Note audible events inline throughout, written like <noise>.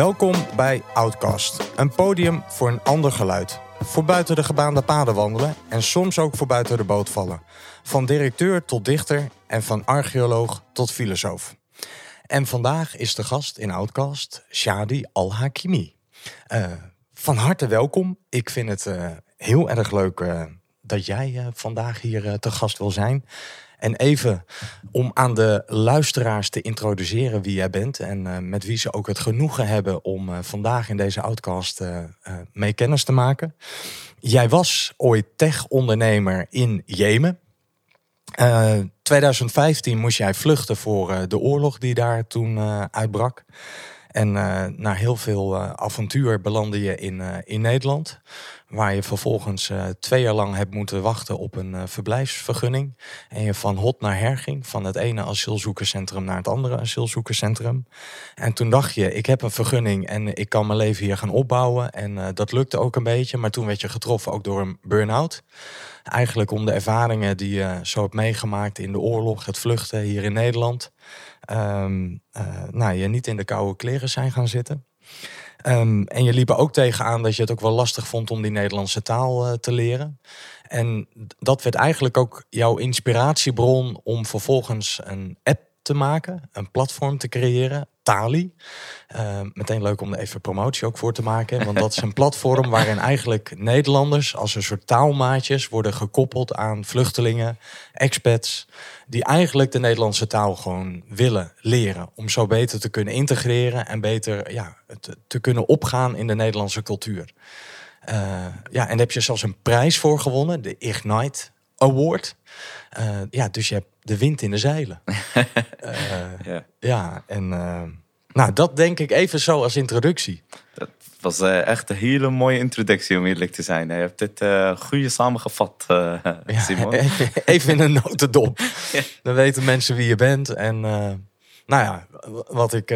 Welkom bij Outcast, een podium voor een ander geluid. Voor buiten de gebaande paden wandelen en soms ook voor buiten de boot vallen. Van directeur tot dichter en van archeoloog tot filosoof. En vandaag is de gast in Outcast Shadi Al-Hakimi. Uh, van harte welkom. Ik vind het uh, heel erg leuk uh, dat jij vandaag hier te gast wil zijn. En even om aan de luisteraars te introduceren wie jij bent en uh, met wie ze ook het genoegen hebben om uh, vandaag in deze outcast uh, mee kennis te maken. Jij was ooit tech-ondernemer in Jemen. 2015 moest jij vluchten voor de oorlog die daar toen uitbrak. En na heel veel avontuur belandde je in, in Nederland. Waar je vervolgens uh, twee jaar lang hebt moeten wachten op een uh, verblijfsvergunning. En je van hot naar her ging. Van het ene asielzoekerscentrum naar het andere asielzoekerscentrum. En toen dacht je, ik heb een vergunning en ik kan mijn leven hier gaan opbouwen. En uh, dat lukte ook een beetje. Maar toen werd je getroffen ook door een burn-out. Eigenlijk om de ervaringen die je zo hebt meegemaakt in de oorlog, het vluchten hier in Nederland. Um, nou, je niet in de koude kleren zijn gaan zitten. Um, en je liep er ook tegenaan dat je het ook wel lastig vond om die Nederlandse taal uh, te leren. En dat werd eigenlijk ook jouw inspiratiebron om vervolgens een app te maken, een platform te creëren, Tali. Uh, meteen leuk om er even promotie ook voor te maken. Want dat is een <laughs> platform waarin eigenlijk Nederlanders als een soort taalmaatjes worden gekoppeld aan vluchtelingen, expats, die eigenlijk de Nederlandse taal gewoon willen leren. Om zo beter te kunnen integreren en beter ja, te, te kunnen opgaan in de Nederlandse cultuur. Uh, ja, en daar heb je zelfs een prijs voor gewonnen, de Ignite Award. Uh, ja, dus je hebt de wind in de zeilen. uh, <laughs> ja. ja, en uh, nou, dat denk ik even zo als introductie. Dat was echt een hele mooie introductie om eerlijk te zijn. Je hebt dit goed samengevat, Simon. <laughs> Ja, even in een notendop. <laughs> ja. Dan weten mensen wie je bent. En nou ja, wat ik...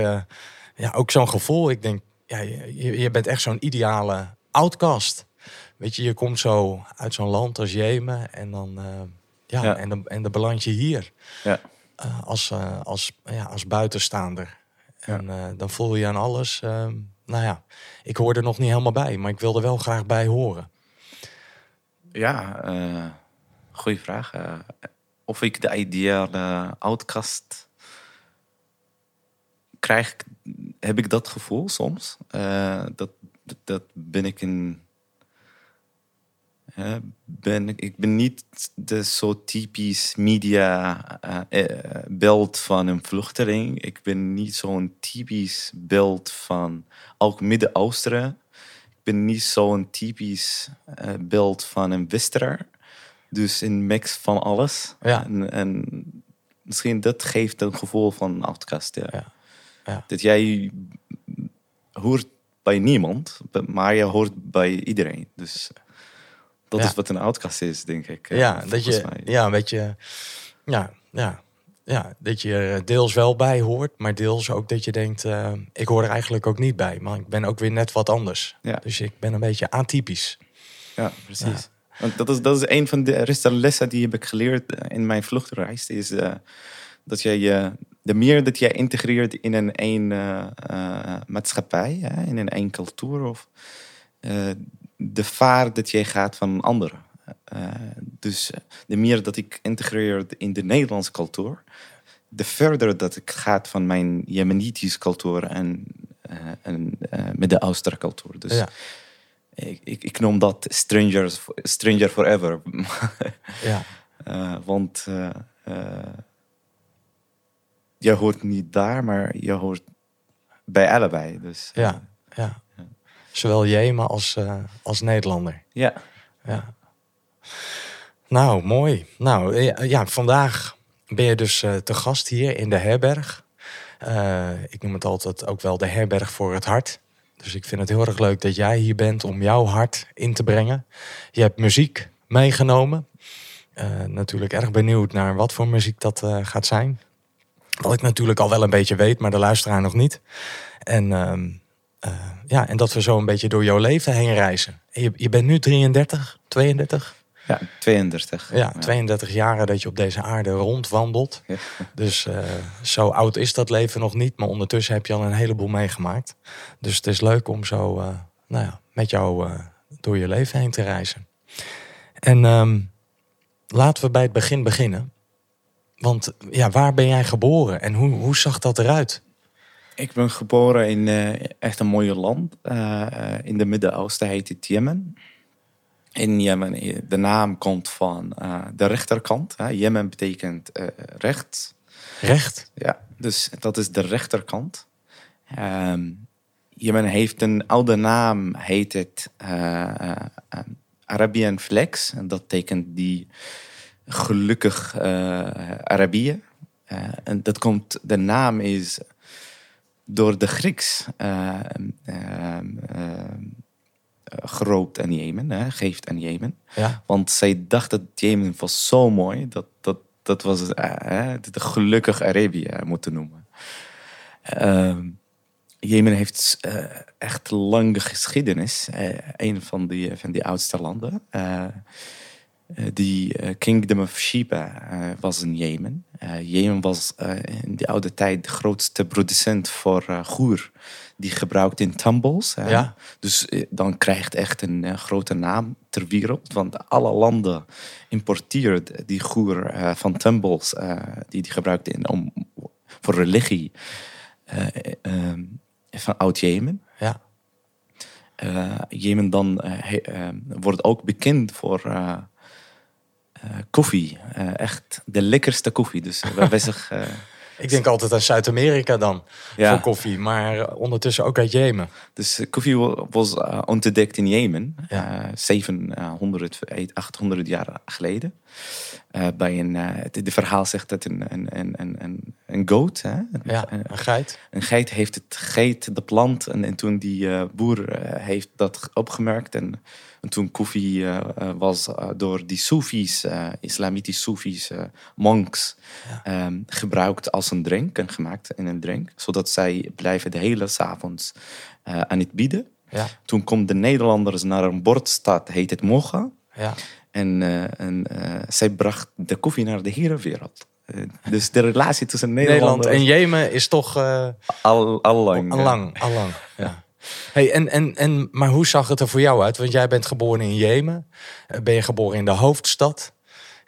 ja, ook zo'n gevoel. Ik denk, ja, je, je bent echt zo'n ideale outcast. Weet je, je komt zo uit zo'n land als Jemen en dan, uh, ja, ja, En, dan, en dan beland je hier. Ja. Uh, als, uh, als, ja, als buitenstaander. En dan voel je aan alles. nou ja, ik hoor er nog niet helemaal bij, maar ik wil er wel graag bij horen. Ja, goede vraag. of ik de ideale outcast krijg, heb ik dat gevoel soms. dat, dat ben ik een ben, ik ben niet de zo typisch media uh, beeld van een vluchteling. Ik ben niet zo'n typisch beeld van ook Midden-Oosten. Ik ben niet zo'n typisch uh, beeld van een wisteraar. Dus een mix van alles. Ja. En, en, misschien dat geeft een gevoel van outcast. Ja. ja. ja. Dat jij hoort bij niemand, maar je hoort bij iedereen. Dus dat is wat een outcast is, denk ik. Eh, ja, dat je, ja, een beetje, ja, ja, ja, dat je deels wel bij hoort, maar deels ook dat je denkt, uh, ik hoor er eigenlijk ook niet bij, maar ik ben ook weer net wat anders. Ja. Dus ik ben een beetje atypisch. Ja, precies. Want dat is, dat is een van de lessen die heb ik geleerd eh, in mijn vluchtreis, is uh, dat je je de meer dat jij integreert in een één uh, maatschappij, hè, in een één cultuur, of, de vaart dat jij gaat van anderen. Uh, dus de meer dat ik integreer in de Nederlandse cultuur, de verder dat ik ga van mijn Jemenitische cultuur en, uh, en uh, Midden-Oosten cultuur. Dus ja. ik, ik, ik, noem dat strangers, stranger forever. <laughs> ja. want je hoort niet daar, maar je hoort bij allebei. Dus, ja, ja. Zowel Jemen als, uh, als Nederlander. Ja. ja. Nou, mooi. Nou, ja, vandaag ben je dus uh, te gast hier in de herberg. Uh, ik noem het altijd ook wel de herberg voor het hart. Dus ik vind het heel erg leuk dat jij hier bent om jouw hart in te brengen. Je hebt muziek meegenomen. natuurlijk erg benieuwd naar wat voor muziek dat gaat zijn. Wat ik natuurlijk al wel een beetje weet, maar de luisteraar nog niet. En ehm, ja, en dat we zo een beetje door jouw leven heen reizen. Je, je bent nu 33, 32? Ja, 32. Ja, 32 jaren dat je op deze aarde rondwandelt. Ja. Dus eh, zo oud is dat leven nog niet. Maar ondertussen heb je al een heleboel meegemaakt. Dus het is leuk om zo uh, nou ja, met jou uh, door je leven heen te reizen. En um, laten we bij het begin beginnen. Want ja, waar ben jij geboren en hoe, hoe zag dat eruit? Ik ben geboren in echt een mooie land. in de Midden-Oosten heet het Jemen in Jemen, de naam komt van uh, de rechterkant. Hè. Jemen betekent recht. Recht? Ja, dus dat is de rechterkant. Um, Jemen heeft een oude naam, heet het Arabian Flex. En dat tekent die gelukkig Arabië. en dat komt, de naam is door de Grieks geroopt aan Jemen, hè, geeft aan Jemen. Ja. Want zij dacht dat Jemen was zo mooi, dat, dat, dat was uh, de gelukkig Arabië moeten noemen. Uh, Jemen heeft uh, echt lange geschiedenis. Uh, een van die, van die oudste landen. Die Kingdom of Sheba was in Jemen. Jemen was in de oude tijd de grootste producent voor goer die gebruikt in tumbles. Ja. Dus dan krijgt echt een grote naam ter wereld. Want alle landen importeert die goer van tumbles die die gebruikt in, om, voor religie van oud-Jemen. Ja. Jemen dan wordt ook bekend voor koffie. echt de lekkerste koffie. Dus wij zeggen... <laughs> Ik denk altijd aan Zuid-Amerika dan ja. voor koffie, maar ondertussen ook uit Jemen. Dus koffie was uh, ontdekt in Jemen, ja. uh, 700, 800 jaar geleden. Bij een, het verhaal zegt dat een, een, een, een, een goat, hè? ja, een geit. Een geit heeft het geit, de plant, en, en toen die boer heeft dat opgemerkt en en toen koffie uh, was uh, door die Soefies, uh, islamitische Soefies, monks, ja. um, gebruikt als een drink en gemaakt in een drink. Zodat zij blijven de hele avonds aan het bieden. Ja. Toen komt de Nederlanders naar een bordstad, heet het Mocha. Ja. En, en zij bracht de koffie naar de hele wereld. dus de relatie tussen Nederland, Nederland en Jemen is toch... al, al lang. Al lang, al lang, ja. Hey, en, en, en, maar hoe zag het er voor jou uit? Want jij bent geboren in Jemen. Ben je geboren in de hoofdstad?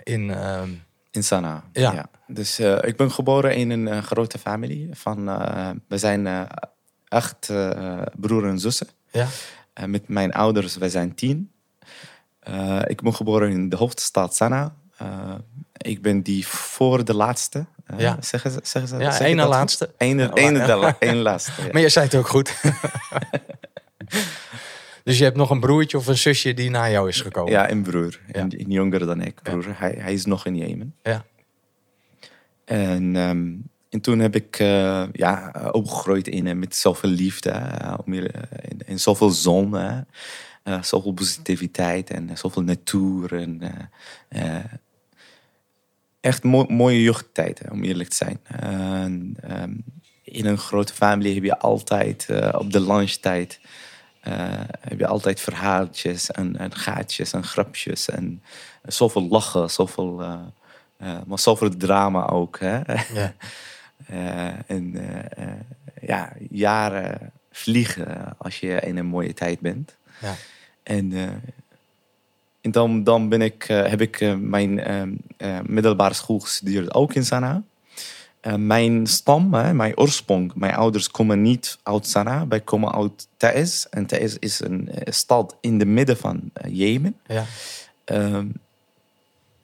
In, uh... in Sanaa. Ja. ja. Dus uh, ik ben geboren in een uh, grote familie. Van, we zijn acht broers en zussen. Ja. met mijn ouders, wij zijn tien. ik ben geboren in de hoofdstad Sanaa. ik ben die voor de laatste. Uh, ja. Zeggen ze, zeggen ze, ja, ene laatste. Ene, ene, de, ene laatste. Ja. <laughs> Maar je zei het ook goed. <laughs> dus je hebt nog een broertje of een zusje die na jou is gekomen? Ja, een broer. Ja. Een, een jonger dan ik. Broer. Ja. Hij, hij is nog in Jemen. Ja. En, um, en toen heb ik uh, ja, opgegroeid in, met zoveel liefde. Uh, in, in zoveel zon. Uh, zoveel positiviteit en zoveel natuur. En, echt mo mooie jeugdtijd, om eerlijk te zijn. Uh, um, in een grote familie heb je altijd uh, op de lunchtijd uh, heb je altijd verhaaltjes en, en, gaatjes en grapjes en zoveel lachen, zoveel, maar zoveel drama ook. Hè? Ja. <laughs> en ja, jaren vliegen als je in een mooie tijd bent. Ja. En en dan, dan ben ik, uh, heb ik uh, mijn uh, middelbare school gestudeerd, ook in Sanaa. mijn stam, mijn oorsprong, mijn ouders komen niet uit Sanaa, wij komen uit Taiz. En Taiz is een stad in de midden van Jemen. Ja. Ehm,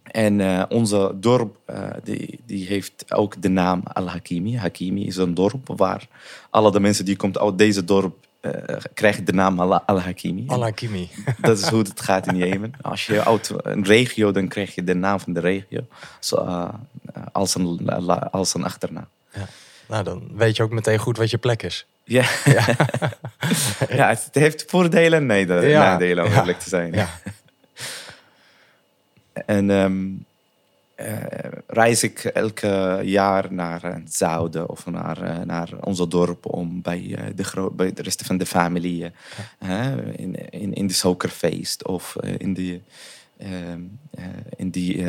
en onze dorp die, die heeft ook de naam Al-Hakimi. Hakimi is een dorp waar alle de mensen die komen uit deze dorp uh, krijg je de naam Al-Hakimi. Al-Hakimi. <laughs> Dat is hoe het gaat in Jemen. Als je uit een regio, dan krijg je de naam van de regio zo, uh, als, een, als een achternaam. Ja. Nou, dan weet je ook meteen goed wat je plek is. Ja, <laughs> <laughs> ja. ja het heeft voordelen en nadelen, om eerlijk te zijn. Ja. en um, uh, reis ik elke jaar naar het zuiden of naar, uh, naar ons dorp om bij, de, bij de rest van de familie in, in, in de zokerfeest of in de, in die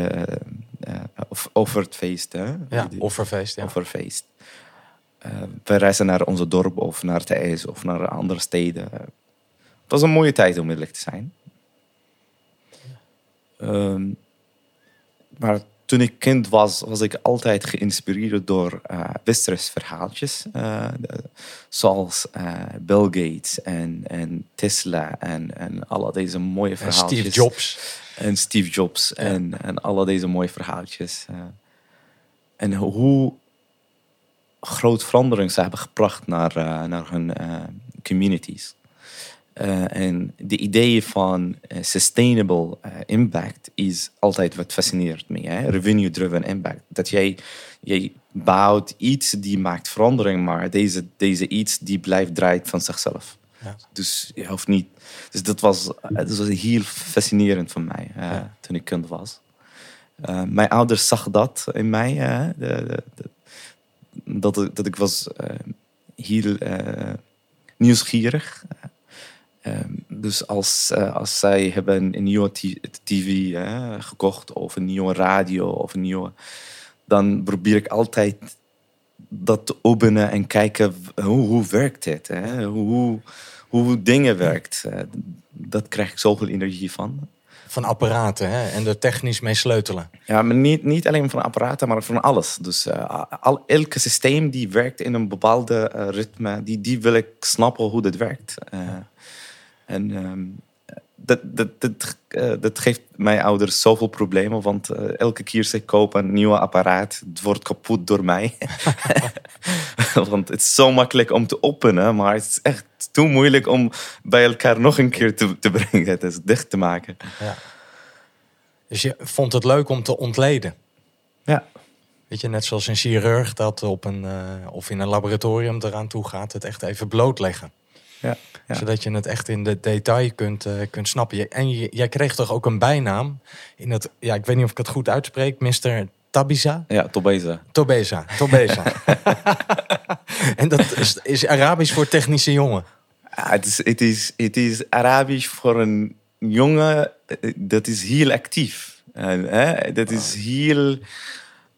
over het feest. Hè? Ja, offerfeest. Ja. Offerfeest. Eh, we reizen naar onze dorp of naar de IJs of naar andere steden. Het was een mooie tijd om eerlijk te zijn. Ehm, maar toen ik kind was, was ik altijd geïnspireerd door westerse verhaaltjes. de- zoals eh, Bill Gates en, en Tesla en, en alle deze mooie En verhaaltjes. Steve Jobs. En Steve Jobs en, en alle deze mooie verhaaltjes. en hoe groot verandering ze hebben gebracht naar, naar hun communities. Eh, en de idee van eh, sustainable eh, impact is altijd wat fascineert me. Revenue-driven impact. Dat jij, jij bouwt iets die maakt verandering, maar deze, deze iets die blijft draait van zichzelf. Ja. Dus je hoeft niet. Dus dat was, dat was heel fascinerend voor mij Ja. toen ik kind was. Mijn ouders zag dat in mij. de, dat, ik, dat ik was heel nieuwsgierig. Eh, dus als, eh, als zij hebben een nieuwe tv eh, gekocht of een nieuwe radio of een nieuwe, dan probeer ik altijd dat te openen en kijken hoe, hoe werkt dit, hè? Hoe, hoe, hoe dingen werkt. Eh, dat krijg ik zoveel energie van. Van apparaten hè? en er technisch mee sleutelen. Ja, maar niet, niet alleen van apparaten, maar van alles. Dus eh, al, elke systeem die werkt in een bepaalde ritme, die, die wil ik snappen hoe dat werkt. Eh, en ehm, dat, dat, dat, eh, dat geeft mijn ouders zoveel problemen, want eh, elke keer ze kopen een nieuw apparaat, het wordt kapot door mij. <laughs> want het is zo makkelijk om te openen, maar het is echt te moeilijk om bij elkaar nog een keer te, te brengen, het is dicht te maken. Ja. Dus je vond het leuk om te ontleden. Ja. Weet je, net zoals een chirurg dat op een, eh, of in een laboratorium eraan toe gaat, het echt even blootleggen. Ja, ja. Zodat je het echt in de detail kunt, eh, kunt snappen. Je- En je- jij kreeg toch ook een bijnaam in het, ja, ik weet niet of ik het goed uitspreek, Mr. Tabiza? Ja, Tobeza. Tobeza, Tobeza. <laughs> en dat is, is Arabisch voor technische jongen. Ja, het, is, het, is, het is Arabisch voor een jongen eh, dat is heel actief. En, hè, dat is heel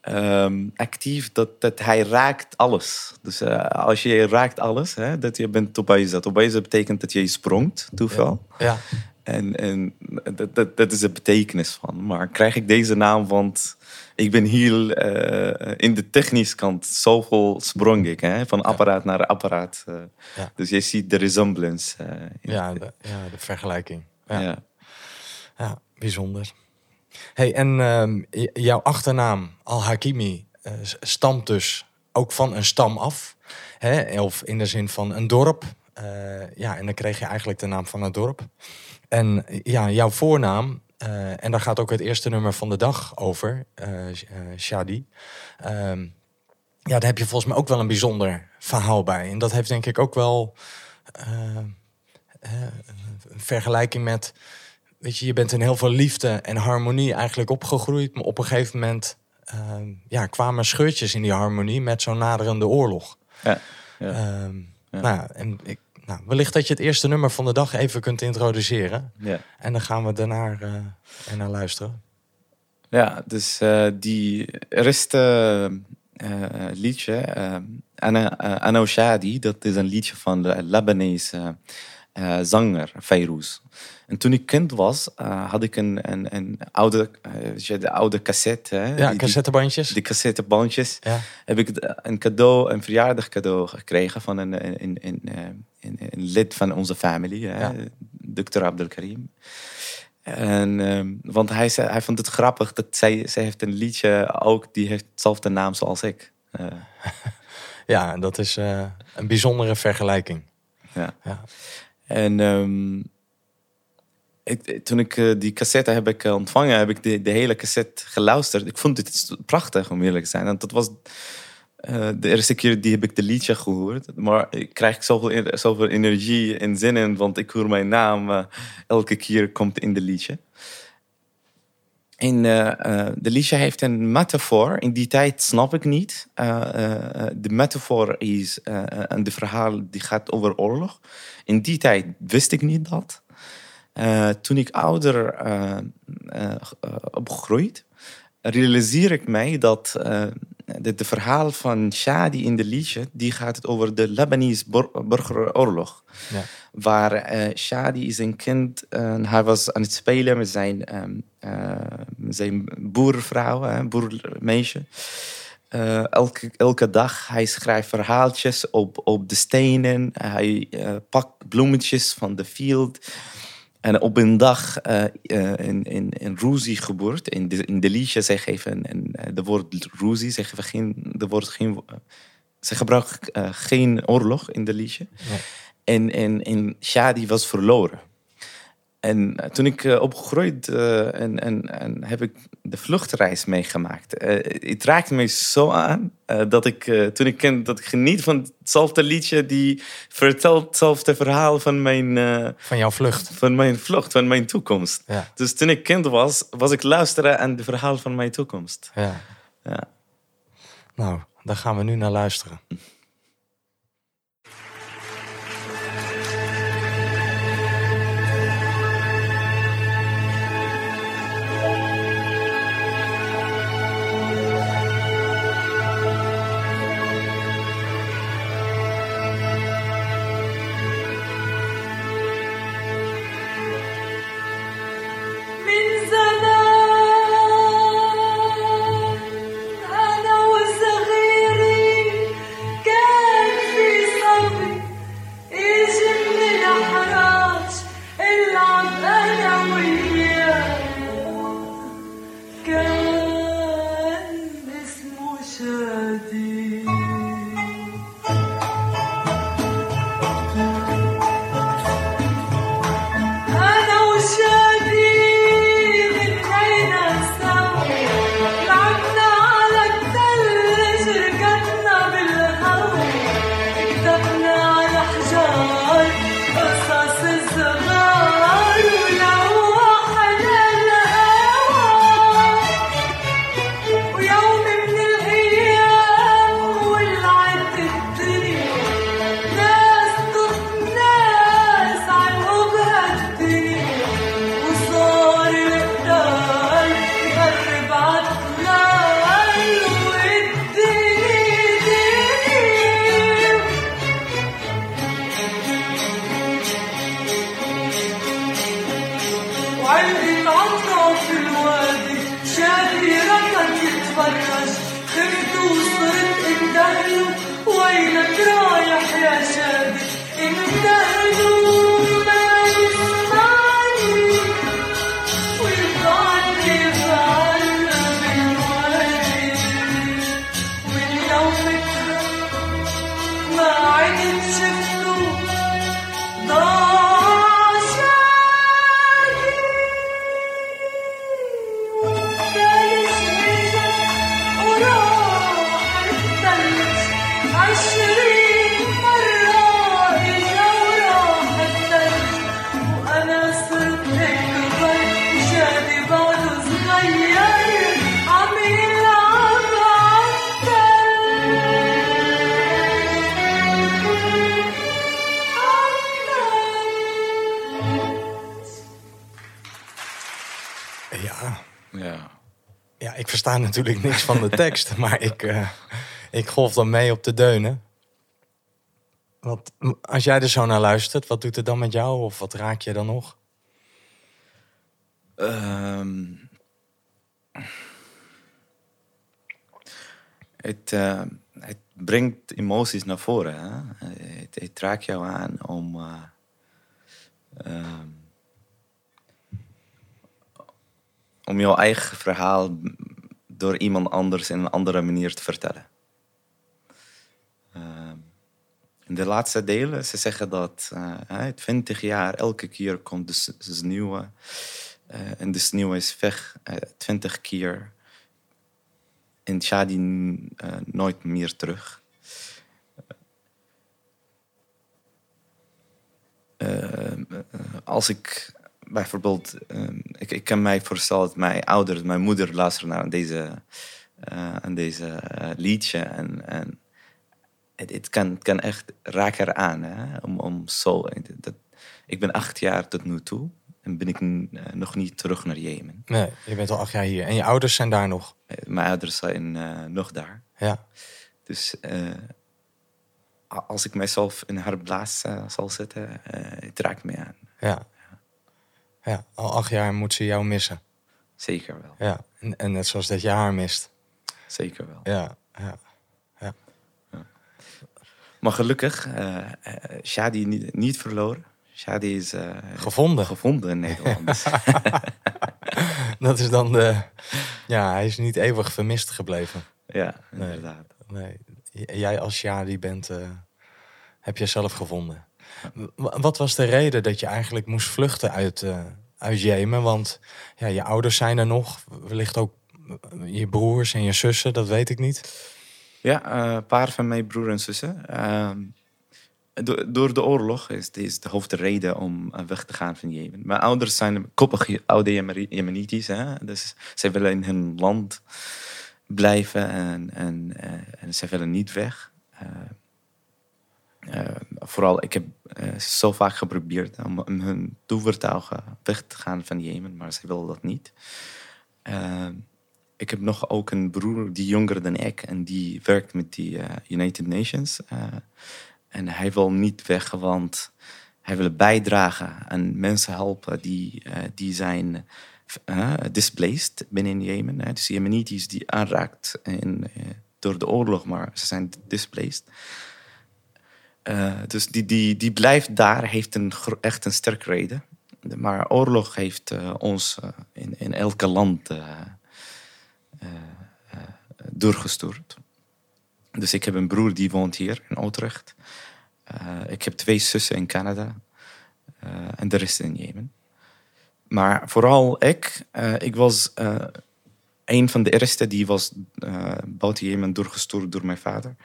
ehm, actief, dat, dat hij raakt alles. Dus eh, als je raakt alles, hè, dat je bent Tobaiza. Tobaiza betekent dat je sprongt, toeval. Ja, En, en dat, dat, dat is de betekenis van. Maar krijg ik deze naam, want ik ben heel eh, in de technische kant zoveel sprong ik, hè, van apparaat naar apparaat. eh. Ja. Dus je ziet de resemblance. in- ja, de, ja, de vergelijking. Ja. Ja, bijzonder. Hey, en ehm, jouw achternaam Al-Hakimi eh, stamt dus ook van een stam af. Hè? Of in de zin van een dorp. Eh, ja, en dan kreeg je eigenlijk de naam van het dorp. En ja, jouw voornaam, eh, en daar gaat ook het eerste nummer van de dag over, Sh- Shadi. Ehm, ja, daar heb je volgens mij ook wel een bijzonder verhaal bij. En dat heeft denk ik ook wel een vergelijking met weet je, je bent in heel veel liefde en harmonie eigenlijk opgegroeid. Maar op een gegeven moment ehm, ja, kwamen scheurtjes in die harmonie met zo'n naderende oorlog. Ja, ja. Ehm, Ja. Nou, en ik, nou, wellicht dat je het eerste nummer van de dag even kunt introduceren. ja. En dan gaan we daarna eh er naar luisteren. Ja, dus eh, die eerste eh, liedje, eh Ana, eh, Ana Shadi, dat is een liedje van de Lebanese eh, zanger Fayrouz. En toen ik kind was, eh, had ik een, een, een oude, eh, de oude cassette. Hè, Ja, die- cassettebandjes. Die cassettebandjes. Ja. Heb ik een cadeau, een verjaardag cadeau gekregen van een, een, een, een, eh, lid van onze familie, hè, Ja. Dr. Abdelkarim. En, ehm, want hij, zei, hij vond het grappig dat zij, zij heeft een liedje ook, die heeft hetzelfde naam zoals ik. <laughs> Ja, dat is een bijzondere vergelijking. ja. Ja. En ehm, ik, toen ik eh, die cassette heb ik eh, ontvangen, heb ik de, hele cassette geluisterd. Ik vond het prachtig, om eerlijk te zijn. Want dat was eh, de eerste keer die heb ik de liedje gehoord. Maar ik krijg zoveel, zoveel energie en zin in, want ik hoor mijn naam elke keer komt in de liedje. En de liedje heeft een metafoor. In die tijd snap ik niet. De metafoor is een de verhaal die gaat over oorlog. In die tijd wist ik niet dat. Toen ik ouder uh, opgroeid, realiseer ik mij dat het verhaal van Shadi in de liedje, die gaat het over de Lebanese burgeroorlog. Ja. Waar Shadi is een kind, hij was aan het spelen met zijn, zijn boervrouw, boermeisje. Uh, elke, elke dag. Hij schrijft verhaaltjes op, op de stenen. Hij uh, pakt bloemetjes van de field. En op een dag uh, in, in, in Ruzi gebeurt. In de, in de liedje, zij geven de woord Ruzi. Ze, geven geen, de woord geen, ze gebruiken geen oorlog in de liedje. En, en, en Shadi was verloren. En eh, toen ik uh, opgegroeid uh, en, en, en heb ik de vluchtreis meegemaakt. Uh, het raakte me zo aan dat ik toen ik ken dat ik geniet van hetzelfde liedje die vertelt hetzelfde verhaal van mijn van jouw vlucht, van mijn vlucht, van mijn toekomst. Ja. Dus toen ik kind was, was ik luisteren aan het verhaal van mijn toekomst. Ja. ja. Nou, daar gaan we nu naar luisteren. Natuurlijk niks van de tekst, <laughs> maar ik, uh, ik golf dan mee op de deunen. Wat, als jij er zo naar luistert, wat doet het dan met jou of wat raak je dan nog? Um, het, uh, het brengt emoties naar voren. Hè? Het, het raakt jou aan om. Uh, um, om jouw eigen verhaal door iemand anders in een andere manier te vertellen. Uh, in de laatste delen, ze zeggen dat uh, 20 jaar elke keer komt de, de sneeuw. Uh, en de sneeuw is weg 20 eh, keer. En Shadi nooit meer terug. als ik bijvoorbeeld, ehm, ik, ik kan mij voorstellen dat mijn ouders, mijn moeder luisteren naar deze, uh, deze uh, liedje. En, en het, het, kan, het kan echt raken aan. Hè? Om, om zo, dat, ik ben acht jaar tot nu toe. en ben ik nog niet terug naar Jemen. Nee, je bent al acht jaar hier. En je ouders zijn daar nog? mijn ouders zijn nog daar. Ja. Dus als ik mijzelf in haar blaas zal zetten, het raakt me aan. Ja. Ja, al acht jaar moet ze jou missen. Zeker wel. Ja, en, en net zoals dat je haar mist. Zeker wel. Ja, ja. ja. Maar gelukkig, uh, Shadi niet, niet verloren. Shadi is uh, gevonden. gevonden in Nederland. <laughs> dat is dan de. Ja, hij is niet eeuwig vermist gebleven. Ja, inderdaad. Nee, nee. Jij als Shadi bent, heb je zelf gevonden. Wat was de reden dat je eigenlijk moest vluchten uit, uit Jemen? Want ja, je ouders zijn er nog, wellicht ook je broers en je zussen, dat weet ik niet. Ja, een paar van mijn broers en zussen. Ehm, door de oorlog is dit de hoofdreden om eh, weg te gaan van Jemen. Mijn ouders zijn koppig oude Jemenitis. Hè? Dus zij willen in hun land blijven en, en, en zij willen niet weg. Uh, vooral, ik heb zo vaak geprobeerd om, om hun toevertuigen weg te gaan van Jemen, maar zij willen dat niet. Ehm, ik heb nog ook een broer die jonger dan ik en die werkt met uh, United Nations. En hij wil niet weg, want hij wil bijdragen aan mensen helpen die, die zijn displaced binnen Jemen. Hè. Dus Jemenitis die aanraakt door de oorlog, maar ze zijn displaced. Dus die, die, die blijft daar, heeft een, echt een sterke reden. Maar oorlog heeft ons in, in elke land doorgestuurd. Dus ik heb een broer die woont hier in Utrecht. Ik heb twee zussen in Canada. en de rest in Jemen. Maar vooral ik. ik was een van de eerste die was buiten Jemen doorgestuurd door mijn vader.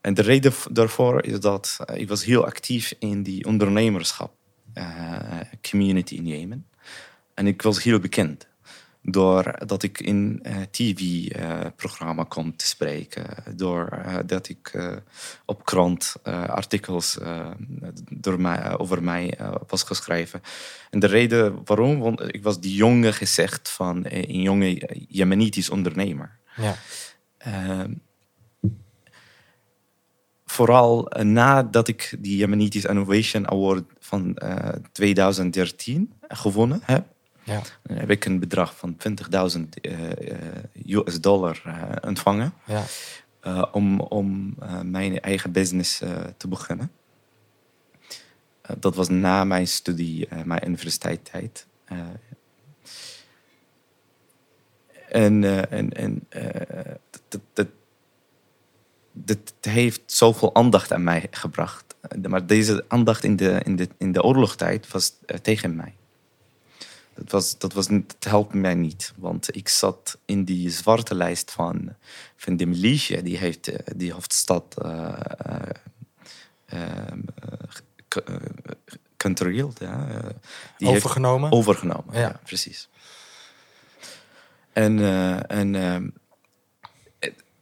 En de reden daarvoor is dat ik was heel actief in die ondernemerschap community in Jemen. En ik was heel bekend doordat ik in uh, tv-programma uh, kom te spreken, doordat ik op krant artikels door mij, over mij was geschreven. En de reden waarom, want ik was die jonge gezegd van een jonge Jemenitisch ondernemer. Ja. Vooral nadat ik die Jemenitisch Innovation Award van 2013 gewonnen heb, ja. Heb ik een bedrag van 20.000 uh, US dollar uh, ontvangen. Ja. Om om mijn eigen business te beginnen. dat was na mijn studie, mijn universiteitstijd. en en, en dat, dat, dat heeft zoveel aandacht aan mij gebracht. Maar deze aandacht in de, in de, in de oorlogstijd was tegen mij. Dat, was, dat, was, dat helpt mij niet, want ik zat in die zwarte lijst van, van de militie. Die heeft eh, die hoofdstad uh, uh, controleerd. Ja. Die overgenomen? overgenomen, ja. ja. precies. En, en ehm,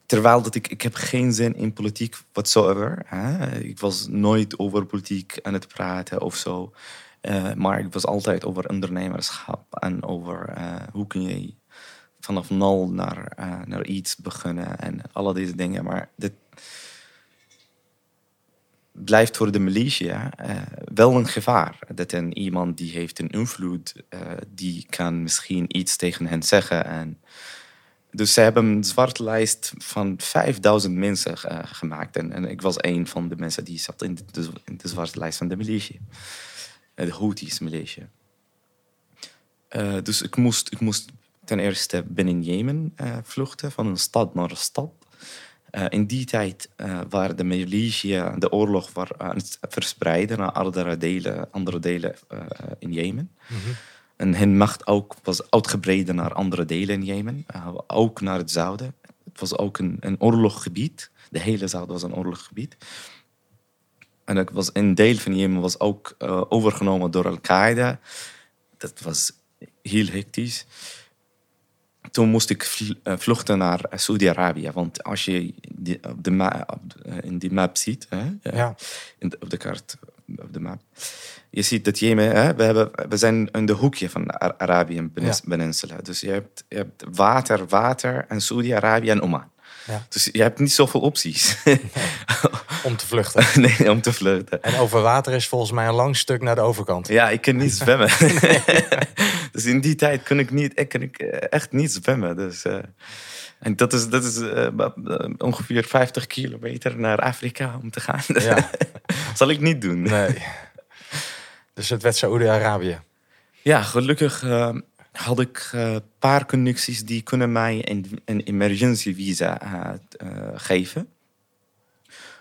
terwijl dat ik, ik heb geen zin in politiek whatsoever. Hè? Ik was nooit over politiek aan het praten of zo. Uh, maar ik was altijd over ondernemerschap en over uh, hoe kun je vanaf nul naar, uh, naar iets beginnen en alle deze dingen. Maar dit blijft voor de militia wel een gevaar. Dat een iemand die heeft een invloed, die kan misschien iets tegen hen zeggen. En dus ze hebben een zwarte lijst van 5000 mensen gemaakt. En, en, ik was een van de mensen die zat in de, in zwarte lijst van de militie de Houthis, Maleisië. Uh, dus ik moest, ik moest ten eerste binnen Jemen vluchten, van een stad naar een stad. In die tijd waren de Maleisië de oorlog het verspreiden naar andere delen, andere delen in Jemen. -hmm. En hun macht ook was uitgebreid naar andere delen in Jemen, ook naar het zuiden. Het was ook een, een oorlogsgebied. De hele zuiden was een oorlogsgebied. En was een deel van Jemen was ook uh, overgenomen door Al-Qaeda. Dat was heel hectisch. Toen moest ik vl uh, vluchten naar Saudi-Arabië. Want als je die, op de op, in die map ziet, hè, ja. in de, op de kaart, op de map. Je ziet dat Jemen, hè, we, hebben, we zijn in de hoekje van de Ar- Arabië Peninsula. Dus je hebt, je hebt water, water en Saudi-Arabië en Oman. Ja. Dus je hebt niet zoveel opties <laughs> Om te vluchten. <laughs> nee, om te vluchten. En over water is volgens mij een lang stuk naar de overkant. Ja, ik kan niet <laughs> zwemmen. dus in die tijd kon ik, niet, ik kon ik eh, echt niet zwemmen. Dus, eh, en dat is, dat is eh, eh, ongeveer 50 kilometer naar Afrika om te gaan. Ja. <laughs> Zal ik niet doen. Nee. Dus het werd Saoedi-Arabië. Ja, gelukkig eh, had ik een paar connecties die kunnen mij een, een emergency visa eh, eh, geven.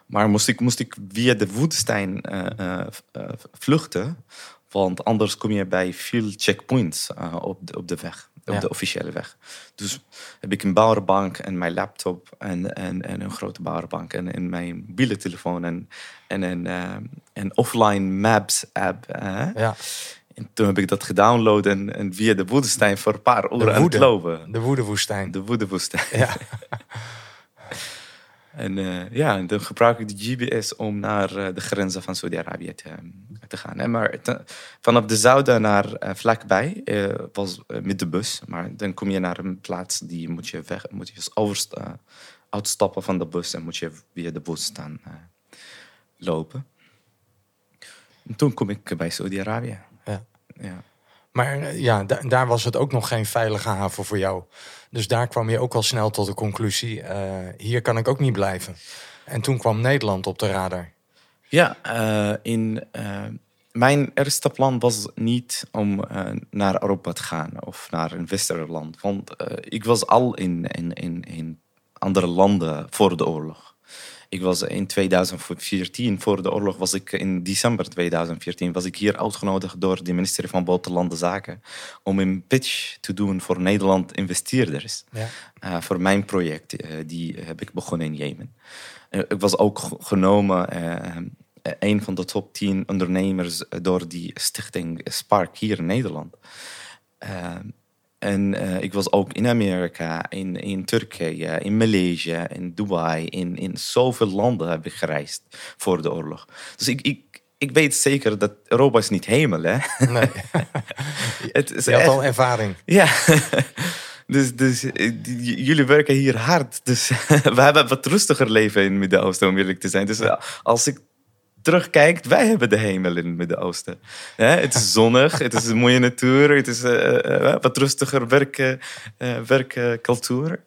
Maar moest ik, moest ik via de woestijn eh, eh, eh, vluchten. Want anders kom je bij veel checkpoints eh, op, de, op de weg. Op Ja. de officiële weg. Dus heb ik een powerbank en mijn laptop en, en, en een grote powerbank en, en mijn mobiele telefoon en, en een, eh, een offline maps app. Ja, En toen heb ik dat gedownload en, en via de woestijn voor een paar uur aan het lopen. de woedewoestijn. De woedewoestijn. Ja. <laughs> En eh, ja, dan gebruik ik de GPS om naar eh, de grenzen van Saudi-Arabië te, te gaan. En maar te- vanaf de Zuiden naar eh, vlakbij eh, was eh, met de bus. Maar dan kom je naar een plaats die moet je weg, moet je overst, eh, uitstappen van de bus en moet je via de bus staan eh, lopen. En toen kom ik bij Saudi-Arabië. Ja. Ja. Maar eh, ja, da- daar was het ook nog geen veilige haven voor jou. Dus daar kwam je ook al snel tot de conclusie: eh, hier kan ik ook niet blijven. En toen kwam Nederland op de radar. Ja, eh, in, mijn eerste plan was niet om naar Europa te gaan of naar een westerse land. Want ik was al in, in, in, in andere landen voor de oorlog. Ik was in 2014, voor de oorlog, was ik in december 2014, was ik hier uitgenodigd door de ministerie van Buitenlandse Zaken om een pitch te doen voor Nederland investeerders. Ja. Eh, voor mijn project, eh, die heb ik begonnen in Jemen. Eh, ik was ook genomen, een van de top 10 ondernemers door die stichting Spark hier in Nederland. En eh, ik was ook in Amerika, in, in Turkije, in Maleisië, in Dubai, in, in zoveel landen heb ik gereisd voor de oorlog. Dus ik, ik, ik weet zeker dat Europa is niet hemel, hè? Nee, <laughs> Het is je had echt- al ervaring. ja. <laughs> Dus, dus eh, jullie werken hier hard. Dus <laughs> we hebben wat rustiger leven in het Midden-Oosten, om eerlijk te zijn. Dus eh, als ik terugkijk, wij hebben de hemel in het Midden-Oosten. Het is zonnig, het is een mooie natuur, het is eh, eh, wat rustiger werk, eh, eh, werkcultuur.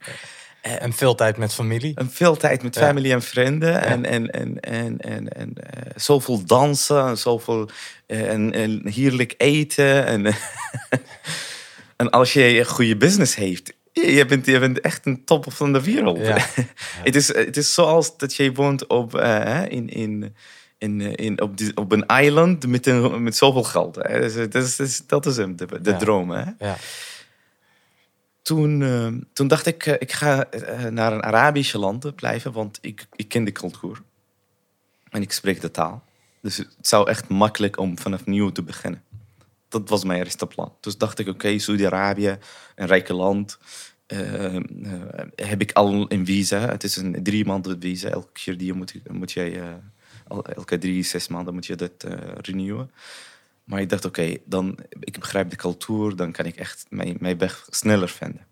En veel tijd met familie. En veel tijd met familie en vrienden. En, en, en, en, en, en eh, zoveel dansen. En zoveel eh, en, en heerlijk eten. En, <laughs> en als je een goede business heeft. Je bent, je bent echt een top van de wereld. <laughs> Het, is, het is zoals dat je woont op, eh, in, in, in, in, op, die- op een eiland met, een, met zoveel geld. Hè. Dus, dat, is, dat is- dat is hem, de, de Ja. droom. Hè Ja. toen, eh, toen dacht ik, eh, ik ga eh, naar een Arabische land blijven, want ik, ik ken de cultuur. En ik spreek de taal. Dus het zou echt makkelijk om vanaf nieuw te beginnen. Dat was mijn eerste plan. Dus dacht ik, oké, Saudi-Arabië, een rijke land. eh, eh, heb ik al een visa. Het is een drie maanden visa. Elke keer die moet, moet jij, eh, elke drie, zes maanden moet je dat eh renewen. Maar ik dacht, oké, dan ik begrijp de cultuur, dan kan ik echt mijn, mijn weg sneller vinden.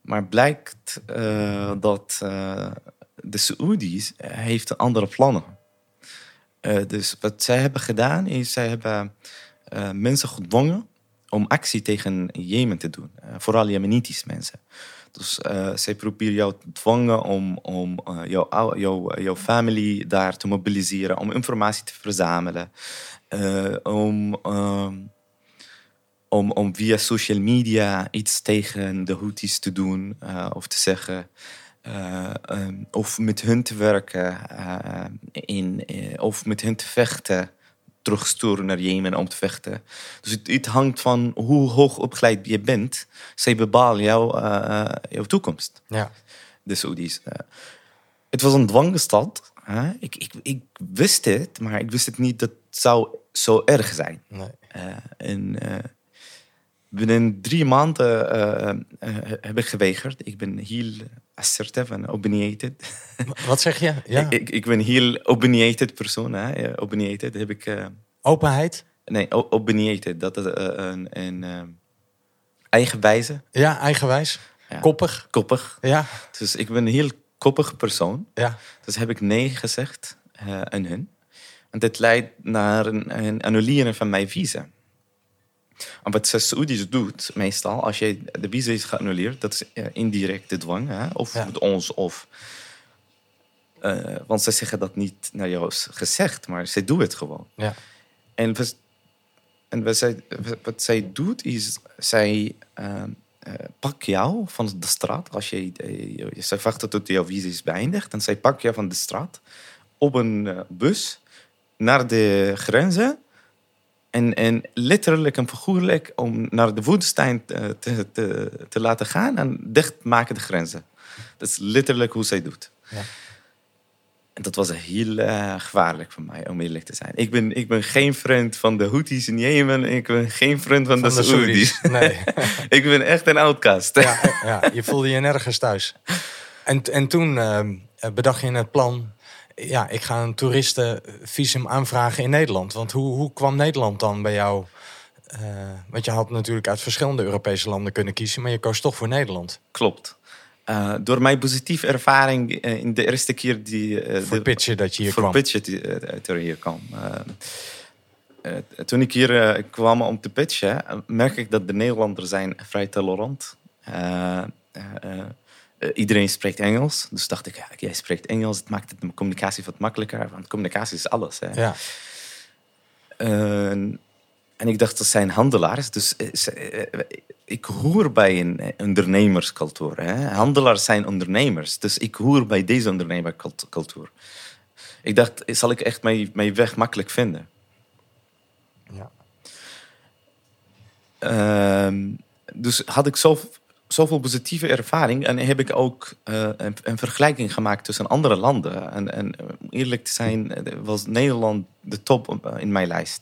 Maar blijkt eh, dat eh, de Saoedi's heeft andere plannen. Eh, dus wat zij hebben gedaan, is zij hebben mensen gedwongen om actie tegen Jemen te doen. Vooral Jemenitische mensen. Dus eh, zij proberen jou te dwingen om, om eh, jouw, ou- jouw, jouw family daar te mobiliseren, om informatie te verzamelen, eh, om, ehm, om, om via social media iets tegen de Houthis te doen of te zeggen. eh, ehm, of met hun te werken, in, of met hun te vechten, terugsturen naar Jemen om te vechten. Dus het, het hangt van hoe hoog opgeleid je bent. Zij bepalen jouw, eh, eh, jouw toekomst, Ja. de Saoedi's. Eh, het was een dwangstad. Ik, ik, ik wist het, maar ik wist het niet dat het zou zo erg zijn. Nee. En, binnen drie maanden eh, eh, heb ik geweigerd. Ik ben heel assertive en opinionated. Wat zeg je? <laughs> Ja. ik, ik ben heel opinionated persoon. Hè? Opinionated heb ik... eh, Openheid? nee, opinionated. Dat is eh, een, een eh, eigenwijze, Ja, eigenwijs. Ja. Koppig. koppig. Ja, Dus ik ben een heel koppige persoon. ja. Dus heb ik nee gezegd eh, aan hun. En dit leidt naar een, een annuleren van mijn visa. En wat Saoedi's doet, meestal, als je de visa is geannuleerd, dat is eh, indirecte dwang. Hè? Of Ja. met ons, of... eh, want ze zeggen dat niet naar jou gezegd, maar ze doen het gewoon. ja. En, wat, en wat, zij, wat zij doet, is zij uh, uh, pakt jou van de straat. Als je, zij wacht tot jouw visa is beëindigd. En zij pakt jou van de straat op een bus naar de grenzen. En, en letterlijk en figuurlijk om naar de woestijn te, te, te, te laten gaan en dichtmaken de grenzen. Dat is letterlijk hoe zij doet. Ja. En dat was heel uh, gevaarlijk voor mij, om eerlijk te zijn. Ik ben, ik ben geen vriend van de Houthis in Jemen. Ik ben geen vriend van, Van de, de. Saoedi's. Nee. <laughs> ik ben echt een outcast. Ja, ja, je voelde je nergens thuis. En, en toen uh, bedacht je het plan... Ja, ik ga een toeristenvisum aanvragen in Nederland. Want hoe, hoe kwam Nederland dan bij jou? Uh, want je had natuurlijk uit verschillende Europese landen kunnen kiezen... maar je koos toch voor Nederland. Klopt. Uh, door mijn positieve ervaring uh, in de eerste keer die... Voor pitchen dat je hier voor kwam. pitchen die, er hier kwam. toen ik hier kwam om te pitchen, merk ik dat de Nederlanders zijn vrij tolerant iedereen spreekt Engels. Dus dacht ik, ja, jij spreekt Engels. Het maakt de communicatie wat makkelijker. Want communicatie is alles. Hè. Ja. Uh, en ik dacht, dat zijn handelaars. Dus uh, ik hoor bij een ondernemerscultuur. Hè. Handelaars zijn ondernemers. Dus ik hoor bij deze ondernemerscultuur. Ik dacht, zal ik echt mijn, mijn weg makkelijk vinden? Ja. Uh, dus had ik zo zoveel positieve ervaring. En heb ik ook uh, een, een, vergelijking gemaakt tussen andere landen. En, en om eerlijk te zijn, was Nederland de top in mijn lijst.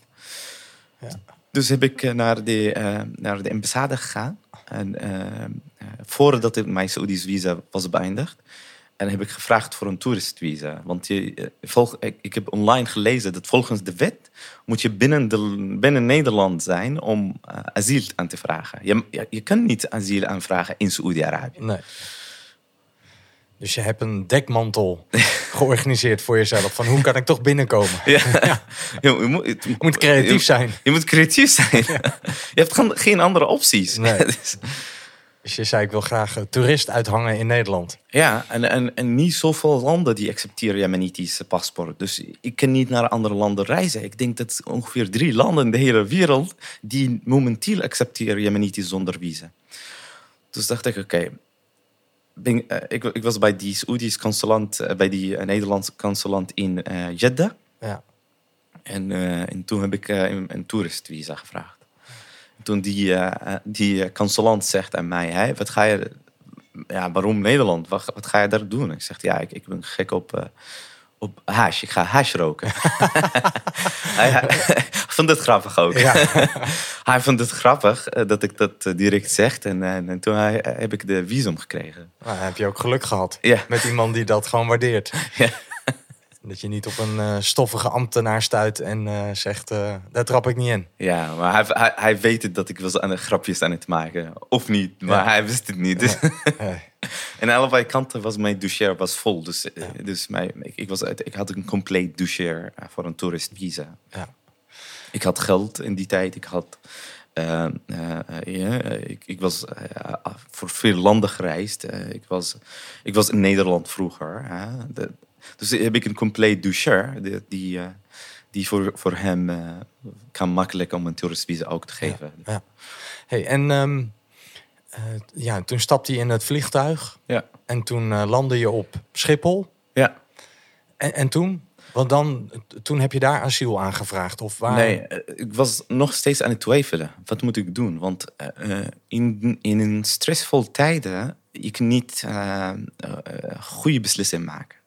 Ja. Dus heb ik naar de, uh, naar de ambassade gegaan. En uh, voordat mijn Saoedisch visa was beëindigd. En heb ik gevraagd voor een toeristvisa. Want je, volg, ik, ik, heb online gelezen dat volgens de wet moet je binnen, de, binnen Nederland zijn om uh, asiel aan te vragen. Je, je, je kan niet asiel aanvragen in Saoedi-Arabië. Nee. Dus je hebt een dekmantel <laughs> georganiseerd voor jezelf. Van hoe kan ik toch binnenkomen? Ja. <laughs> ja. Je, moet, je, moet, creatief zijn. Je, moet creatief zijn. Ja. <laughs> Je hebt geen, geen andere opties. Nee. Dus je zei, ik wil graag toerist uithangen in Nederland. Ja, en, en, en niet zoveel landen die accepteren Jemenitische paspoort. Dus ik kan niet naar andere landen reizen. Ik denk dat ongeveer drie landen in de hele wereld... die momenteel accepteren Jemenitis zonder visa. Dus dacht ik, oké... Okay, uh, ik, ik, was bij die Saoedisch consulant... Uh, bij die uh, Nederlandse consulant in Jeddah. Ja. En, en toen heb ik een, een toeristvisa gevraagd toen die, uh, die consulant zegt aan mij: hey, wat ga je, ja, waarom Nederland? Wat, wat ga je daar doen? Ik zeg: Ja, ik, ik ben gek op, uh, op hash. Ik ga hash roken. <laughs> hij, vond het grappig ook. Ja. <laughs> hij vond het grappig dat ik dat direct zeg. En, en toen heb ik de visum gekregen. Nou, heb je ook geluk gehad ja. met iemand die dat gewoon waardeert. Ja. Dat je niet op een uh, stoffige ambtenaar stuit en uh, zegt, uh, daar trap ik niet in. Ja, maar hij, hij, hij weet het dat ik was aan de grapjes aan het maken. Of niet, maar ja. hij wist het niet. Dus. <laughs> En aan allebei kanten was mijn doucher was vol. Dus, ja. dus mijn, ik, ik, was, ik had een compleet doucher voor een toeristvisa. Ja. Ik had geld in die tijd. Ik had... Uh, uh, ja, ik, ik, was uh, voor veel landen gereisd. ik, was, ik was in Nederland vroeger. De, dus heb ik een compleet doucher die, die, die voor, voor hem kan makkelijk om een toeristvisa ook te geven. Ja, ja. Hey, en um, ja, toen stapte je in het vliegtuig. Ja. En toen landde je op Schiphol. Ja. En, en toen? Want dan, toen heb je daar asiel aangevraagd? Of waar? Nee, ik was nog steeds aan het twijfelen. Wat moet ik doen? Want uh, in, in een stressvol tijden... je kan niet uh, uh, goede beslissingen maken.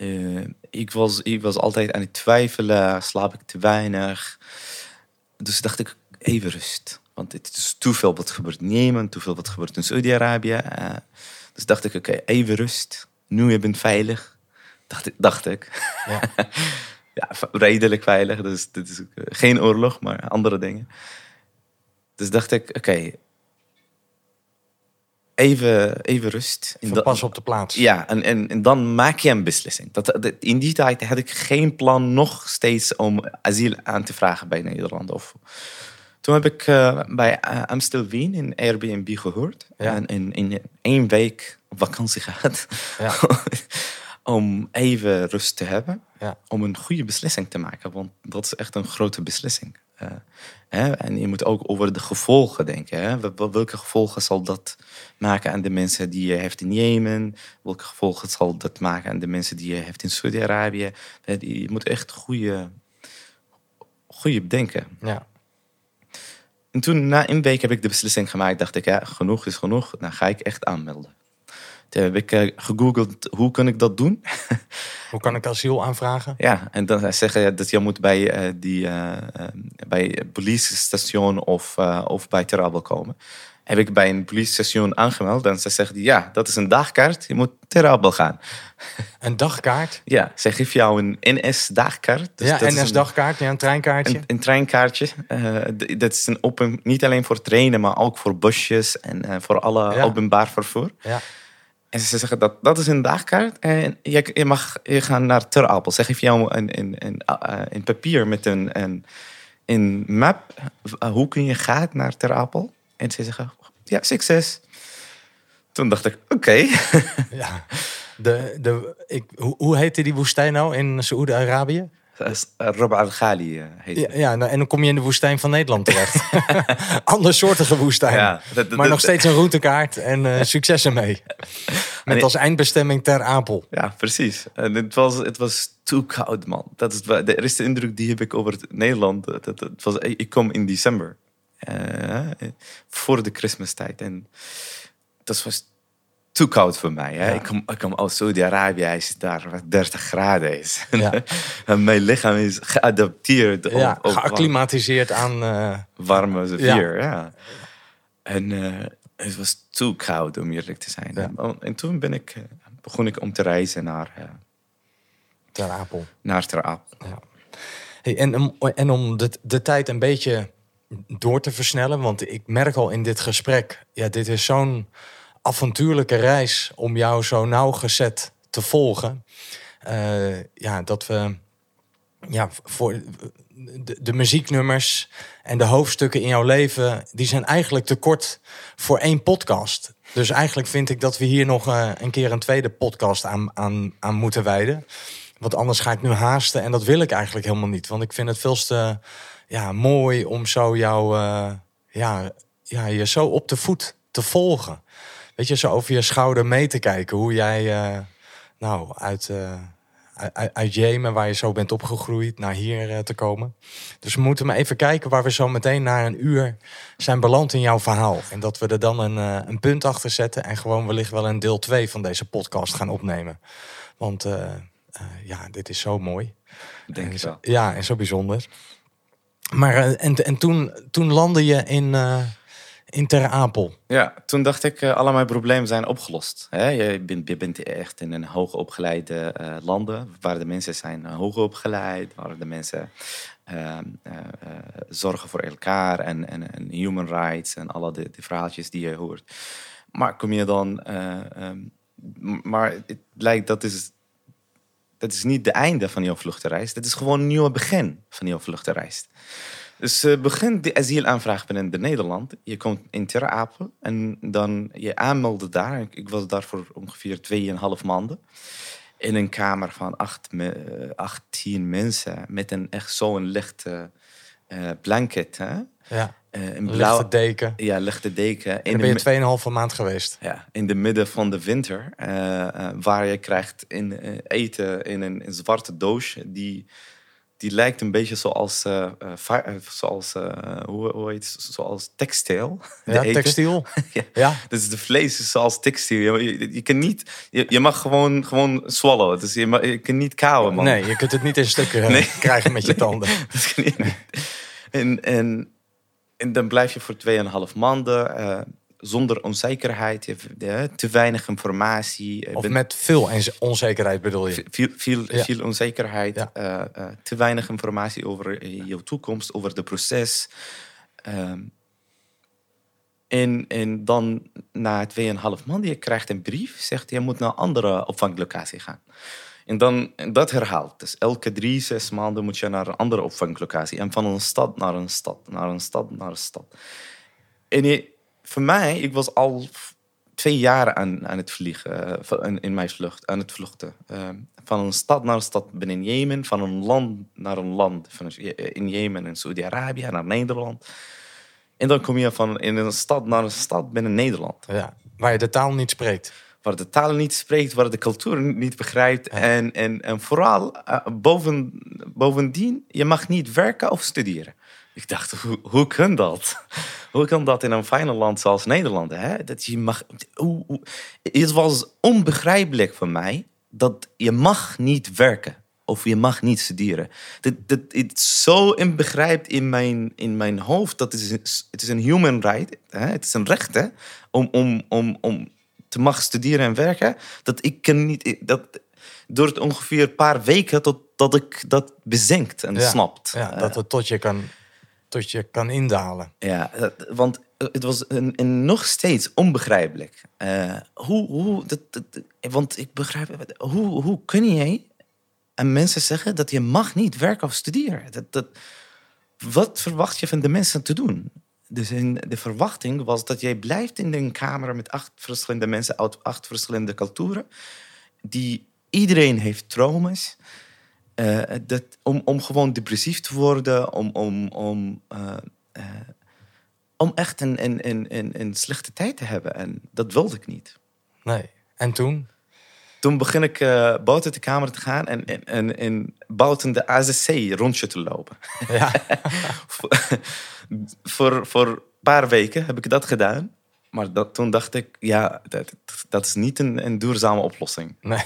Uh, ik, was, ik was altijd aan het twijfelen, slaap ik te weinig. Dus dacht ik, even rust. Want het is te veel wat gebeurt in Jemen, te veel wat gebeurt in Saudi-Arabië. Uh, dus dacht ik, oké, even rust. Nu je bent veilig. Dacht, dacht ik. Ja. <laughs> ja, redelijk veilig. Dus dit is geen oorlog, maar andere dingen. Dus dacht ik, oké, even, even rust. pas op de plaats. Ja, en, en, en dan maak je een beslissing. Dat, in die tijd had ik geen plan nog steeds om asiel aan te vragen bij Nederland. Of, toen heb ik uh, bij uh, Amstel Wien in Airbnb gehoord. En in, in één week op vakantie <laughs> gehad. Ja. <laughs> om even rust te hebben. Ja. Om een goede beslissing te maken. Want dat is echt een grote beslissing. Uh, hè? En je moet ook over de gevolgen denken. Hè? Welke gevolgen zal dat maken aan de mensen die je heeft in Jemen? Welke gevolgen zal dat maken aan de mensen die je heeft in Saudi-Arabië? Je moet echt goede, goede denken. Ja. En toen, na een week, heb ik de beslissing gemaakt. Dacht ik, ja, genoeg is genoeg. Dan ga ik echt aanmelden. Toen heb ik uh, gegoogeld, hoe kan ik dat doen? hoe kan ik asiel aanvragen? Ja, en dan zeggen dat je moet bij, uh, die, bij politiestation of, of bij Terabel komen heb ik bij een politiestation aangemeld. En ze zeggen, ja, dat is een dagkaart. Je moet ter Abel gaan. Een dagkaart? Ja, ze geven jou een NS-dagkaart. Dus ja, NS-dagkaart, ja, een treinkaartje. Een, een treinkaartje. Uh, dat is een open, niet alleen voor trainen, maar ook voor busjes en uh, voor alle openbaar vervoer. Ja. En ze zeggen dat dat is een dagkaart en je, je mag je gaan naar Ter Apel. Ze geven jou een, een, een, uh, een papier met een, een, een map. hoe kun je gaan naar Ter Apel? En ze zeggen, ja, succes. Toen dacht ik, oké. ja, de, de, ik, hoe, hoe heette die woestijn nou in Saoedi-Arabië? Rob al-Ghali eh, heet ja, ja, nou, en dan kom je in de woestijn van Nederland terecht. <laughs> Andersoortige woestijn. Ja, maar nog steeds een routekaart en uh, succes ermee. <laughs> Met als eindbestemming Ter Apel. Ja, precies. En het was, het was too koud, man. Dat is de eerste indruk die heb ik over Nederland. Dat, het was, ik kom in december. Uh, voor de Christmastijd. En dat was te koud voor mij. Hè? Ik, kom, ik kom uit Saudi-Arabië, hij is daar 30 graden is. Ja. <laughs> en mijn lichaam is geadapteerd. Ja, op, geacclimatiseerd aan... Uh, warme vier, ja. En uh, het was te koud om eerlijk te zijn. En, en, toen ben ik, begon ik om te reizen naar... Ter Apel. Naar Ter Apel. Ja. Hey, en, en om de, de tijd een beetje door te versnellen. Want ik merk al in dit gesprek, ja, dit is zo'n avontuurlijke reis om jou zo nauwgezet te volgen. Uh, ja, dat we ja, voor de, muzieknummers en de hoofdstukken in jouw leven, die zijn eigenlijk te kort voor één podcast. Dus eigenlijk vind ik dat we hier nog uh, een keer een tweede podcast aan, aan, aan moeten wijden. Want anders ga ik nu haasten en dat wil ik eigenlijk helemaal niet. Want ik vind het veel te ja, mooi om zo jou, uh, ja, ja, je zo op de voet te volgen. Weet je, zo over je schouder mee te kijken hoe jij, uh, nou, uit, uh, uit, uit Jemen, waar je zo bent opgegroeid, naar hier te komen. Dus we moeten maar even kijken waar we zo meteen na een uur zijn beland in jouw verhaal. En dat we er dan een, een punt achter zetten en gewoon wellicht wel een deel 2 van deze podcast gaan opnemen. Want ja, dit is zo mooi. Denk ik wel. Ja, en zo bijzonder. Maar eh, en, en toen, toen landde je in, in Ter Apel. Ja, toen dacht ik, uh, alle mijn problemen zijn opgelost. Hè? Je, bent, je bent echt in een hoogopgeleide uh, landen, waar de mensen zijn hoogopgeleid, waar de mensen ehm, zorgen voor elkaar en, en, human rights en alle de, de, verhaaltjes die je hoort. Maar kom je dan... Um, maar het blijkt dat is dat is niet de einde van jouw vluchtenreis. Dat is gewoon een nieuw begin van jouw vluchtenreis. Dus uh, begin de asielaanvraag binnen de Nederland. Je komt in Ter Apel en dan je aanmelden daar. Ik, was daar voor ongeveer 2,5 maanden. In een kamer van 18 mensen met een echt zo'n lichte uh, blanket. Hè? Ja. Uh, een blauwe deken. Ja, lichte deken. En ben je 2,5 maand geweest. Ja, in de midden van de winter. Uh, uh, waar je krijgt in, eten in een, een, zwarte doosje. Die, die lijkt een beetje zoals, zoals, hoe, hoe heet het? zoals textiel. <laughs> Ja, textiel. <laughs> ja. ja. Dus de vlees is zoals textiel. Je, je, kan niet, je, je, mag gewoon, gewoon swallow. Dus je, mag, je kan niet kauwen, man. Nee, je kunt het niet in stukken nee. krijgen met je <laughs> tanden. je niet. En, en en dan blijf je voor 2,5 maanden uh, zonder onzekerheid, te weinig informatie. Of met veel onzekerheid bedoel je? Veel, veel, veel onzekerheid, ja. uh, te weinig informatie over je toekomst, over het proces. Ehm, en, en dan na 2,5 maanden, je krijgt een brief, zegt je moet naar een andere opvanglocatie gaan. En dan dat herhaalt. Dus elke drie, zes maanden moet je naar een andere opvanglocatie. En van een stad naar een stad, naar een stad, naar een stad. En je, voor mij, ik was al twee jaar aan, aan het vliegen, uh, in, mijn vlucht, aan het vluchten. Uh, van een stad naar een stad binnen Jemen, van een land naar een land. Van, in Jemen en Saudi-Arabië naar Nederland. En dan kom je van in een stad naar een stad binnen Nederland. Ja, waar je de taal niet spreekt. Waar de taal niet spreekt, waar de cultuur niet begrijpt. En, en, en vooral, uh, boven, bovendien, je mag niet werken of studeren. Ik dacht, hoe, hoe kan dat? Hoe kan dat in een fijne land zoals Nederland? Hè? Dat je mag, hoe, hoe, het was onbegrijpelijk voor mij dat je mag niet werken of je mag niet studeren. Dat, dat, het zo inbegrijpt in mijn, in mijn hoofd. Dat het, is, het is een human right. Hè? Het is een recht hè? Om, om, om, om te mag studeren en werken. Dat ik kan niet... Dat, door het ongeveer een paar weken tot, dat ik dat bezinkt en snapt. Ja, dat het tot je kan, tot je kan indalen. Ja, want het was een, nog steeds onbegrijpelijk. Uh, hoe, hoe, dat, want ik begrijp, hoe, hoe kun jij en mensen zeggen dat je mag niet werken of studeren. Dat, dat, wat verwacht je van de mensen te doen? Dus in de verwachting was dat jij blijft in een kamer met acht verschillende mensen uit acht verschillende culturen. Die iedereen heeft trauma's. Uh, dat, om, om gewoon depressief te worden, om, om, om, uh, uh, om echt een, een, een, een slechte tijd te hebben. En dat wilde ik niet. Nee. En toen? Toen begin ik buiten de kamer te gaan en, en, en, en buiten de AZC rondje te lopen. Ja. <laughs> voor, voor een paar weken heb ik dat gedaan. Maar dat, toen dacht ik, ja, dat, dat is niet een, een duurzame oplossing. Nee,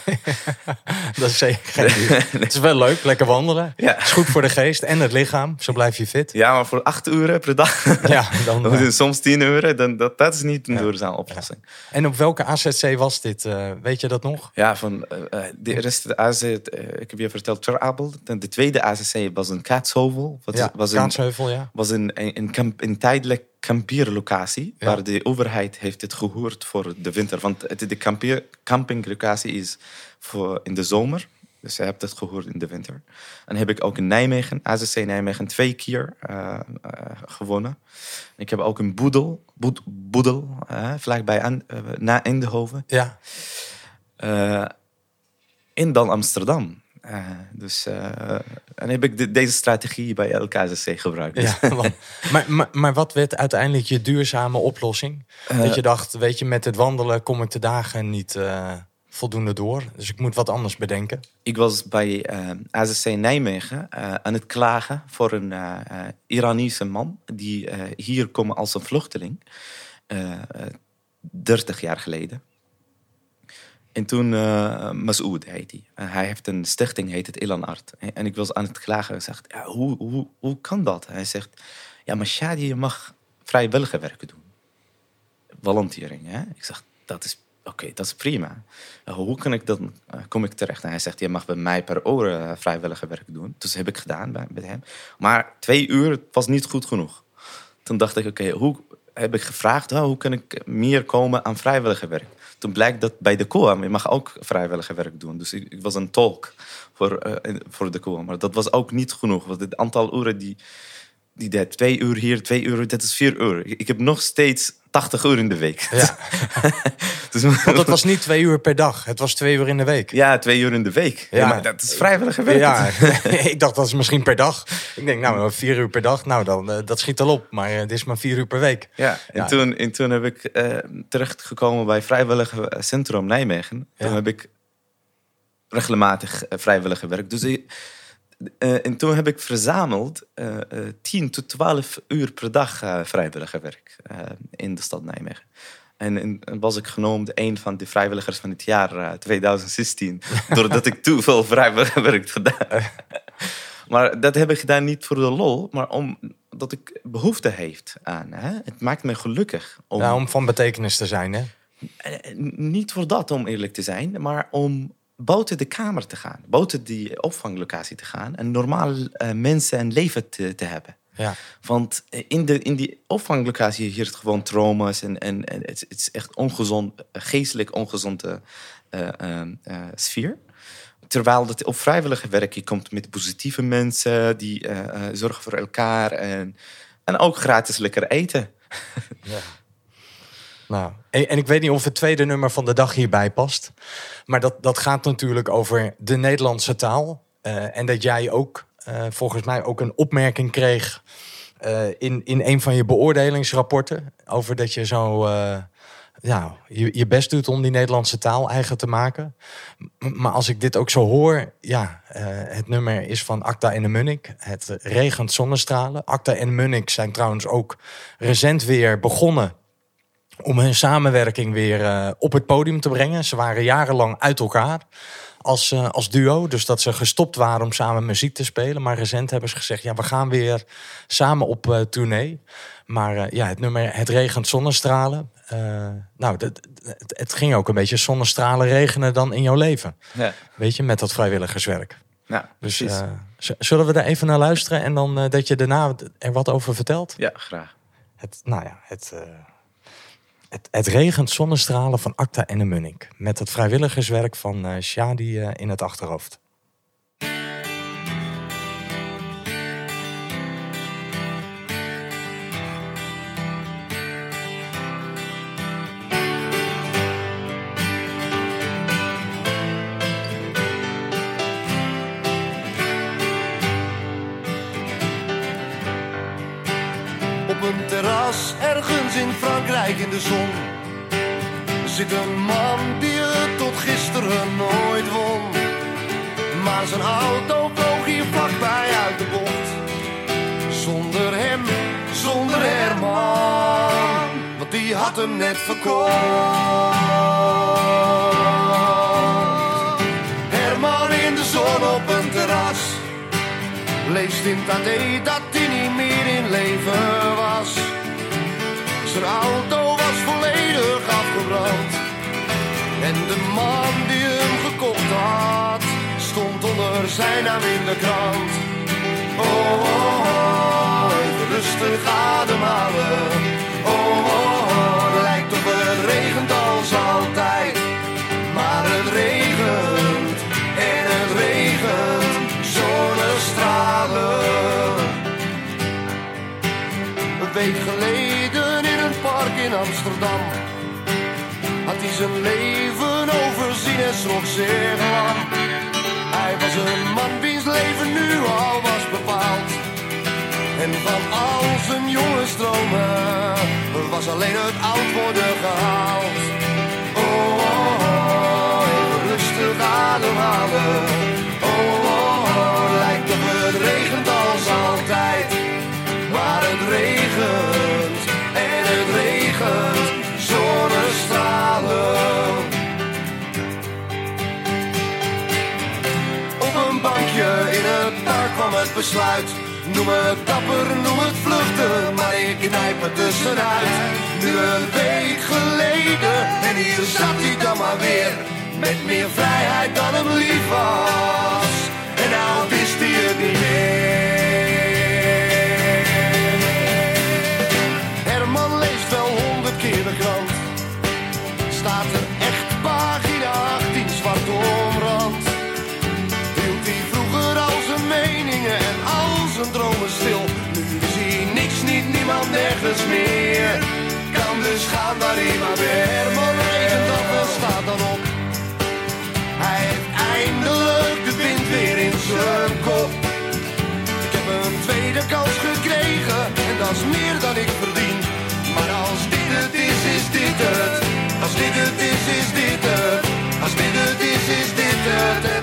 <laughs> dat is zeker geen <laughs> Het is wel leuk, lekker wandelen. Ja. Het is goed voor de geest en het lichaam, zo blijf je fit. Ja, maar voor acht uren per dag, <laughs> ja, dan, uh... soms tien uren, dan, dat, dat is niet een duurzame oplossing. En op welke AZC was dit? Uh, weet je dat nog? Ja, van uh, de eerste AZ, ik heb je verteld, Ter Abel. De tweede AZC was een Kaatsheuvel. Ja, was Kaatsheuvel, ja. Was een, een, een, een tijdelijk kampierlocatie, waar de overheid heeft het gehoord voor de winter. Want het, de kampier, campinglocatie is voor in de zomer. Dus je hebt het gehoord in de winter. En heb ik ook in Nijmegen, AZC Nijmegen, twee keer uh, uh, gewonnen. Ik heb ook een boedel, boed, boedel uh, vlakbij aan, na Eindhoven. Ja. in dan Amsterdam. Uh, dus uh, en heb ik de, deze strategie bij LKZC gebruikt. Ja, <laughs> maar, maar, maar, wat werd uiteindelijk je duurzame oplossing? Uh, dat je dacht, weet je, met het wandelen kom ik de dagen niet voldoende door. Dus ik moet wat anders bedenken. Ik was bij AZC Nijmegen aan het klagen voor een Iranische man... die hier komt als een vluchteling, 30 jaar geleden. En toen, uh, Masoud heet hij. Hij heeft een stichting, heet het Ilan Art. En ik was aan het klagen. Ik zeg, ja, hoe, hoe, hoe kan dat? Hij zegt, ja, maar Shadi, je mag vrijwillige werken doen. Volunteering, hè? Ik zeg, dat is oké, dat is prima. Uh, hoe kan ik dan, kom ik terecht? En hij zegt, je mag bij mij per uur vrijwillige werk doen. Dus heb ik gedaan bij, bij hem. Maar twee uur was niet goed genoeg. Toen dacht ik, oké, hoe heb ik gevraagd, oh, hoe kan ik meer komen aan vrijwillige werk? Toen blijkt dat bij de COA, je mag ook vrijwillige werk doen. Dus ik, was een tolk voor, uh, voor de COA. Maar dat was ook niet genoeg. Want het aantal uren die, die deed, twee uur hier, twee uur, dat is vier uur. Ik heb nog steeds 80 uur in de week. Ja. dus, <laughs> Want dat was niet twee uur per dag, het was twee uur in de week. Ja, twee uur in de week. Ja, maar dat is vrijwillige werk. Ja, <laughs> ik dacht dat is misschien per dag. Ik denk, nou, vier uur per dag, nou, dan, uh, dat schiet al op. Maar uh, het is maar vier uur per week. Ja, en, ja. Toen, en toen heb ik uh, terechtgekomen bij Vrijwillige Centrum Nijmegen. Toen heb ik regelmatig vrijwillige werk. Dus ik, uh, en toen heb ik verzameld uh, uh, 10 tot 12 uur per dag vrijwilliger werk in de stad Nijmegen. En, en, was ik genoemd een van de vrijwilligers van het jaar 2016, <laughs> doordat ik te veel vrijwilliger werk gedaan. <laughs> maar dat heb ik gedaan niet voor de lol, maar om dat ik behoefte heeft aan. Hè? Het maakt me gelukkig. Om, ja, om van betekenis te zijn, hè? Eh, niet voor dat, om eerlijk te zijn, maar om buiten de kamer te gaan, buiten die opvanglocatie te gaan en normaal uh, mensen en leven te, te hebben. Ja. Want in, de, in die opvanglocatie hier het gewoon trauma's en, en, en het, het, is echt ongezond, geestelijk ongezonde uh, uh, sfeer. Terwijl het op vrijwillige werk, je komt met positieve mensen die zorgen voor elkaar en, en ook gratis lekker eten. Ja. <laughs> Nou, en, ik weet niet of het tweede nummer van de dag hierbij past. Maar dat, dat gaat natuurlijk over de Nederlandse taal. en dat jij ook uh, volgens mij ook een opmerking kreeg uh, in, in een van je beoordelingsrapporten. Over dat je zo ja, je, je best doet om die Nederlandse taal eigen te maken. Maar als ik dit ook zo hoor, ja, het nummer is van Acta en de Munnik. Het regent zonnestralen. Acta en Munnik zijn trouwens ook recent weer begonnen om hun samenwerking weer op het podium te brengen. Ze waren jarenlang uit elkaar als, uh, als duo. Dus dat ze gestopt waren om samen muziek te spelen. Maar recent hebben ze gezegd, ja, we gaan weer samen op uh, tournee. Maar ja, het nummer Het regent zonnestralen. nou, dat, het, het, ging ook een beetje zonnestralen regenen dan in jouw leven. Ja. Weet je, met dat vrijwilligerswerk. Ja, dus zullen we daar even naar luisteren en dan dat je daarna er wat over vertelt? Ja, graag. Het, nou ja, het... Het, regent zonnestralen van Acta en de Munnik. Met het vrijwilligerswerk van uh, Shadi uh, in het achterhoofd. De zon zit een man die het tot gisteren nooit won. Maar zijn auto vloog hier vlakbij uit de bocht. Zonder hem, zonder Herman, want die had hem net verkocht. Herman in de zon op een terras. Leest in het dat hij niet meer in leven was. Zijn auto man die hem gekocht had, stond onder zijn naam in de krant. Oh, oh, oh even rustig ademhalen. Oh, oh, oh, lijkt op het regent als altijd. Maar het regent en het regent zonnestralen. Een week geleden in Amsterdam. Had hij zijn leven Hij was een man wiens leven nu al was bepaald. En van al zijn jonge stromen was alleen het oud worden gehaald. Oh, oh, oh even rustig ademhalen. Kwam het besluit. Noem het dapper, noem het vluchten, maar ik knijp er tussenuit. Nu een week geleden, en hier zat hij dan maar weer. Met meer vrijheid dan hem lief was. En nou wist hij het niet meer. Gaan waar hij maar weer. Maar wel, staat dan op. Hij heeft eindelijk de wind weer in zijn kop. Ik heb een tweede kans gekregen en dat is meer dan ik verdien. Maar als dit het is, is dit het. Als dit het is, is dit het. Als dit het is, is dit het.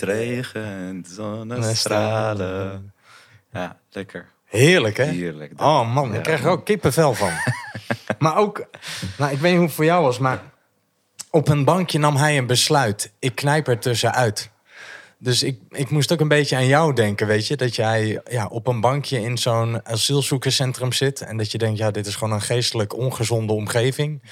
Het regent, zonnestralen. Ja, lekker. Heerlijk, hè? Heerlijk. Oh man, ik krijg er ook kippenvel van. <laughs> maar ook, nou, ik weet niet hoe het voor jou was, maar op een bankje nam hij een besluit. Ik knijp er tussenuit. Dus ik, ik moest ook een beetje aan jou denken, weet je. Dat jij ja, op een bankje in zo'n asielzoekerscentrum zit. En dat je denkt, ja, dit is gewoon een geestelijk ongezonde omgeving.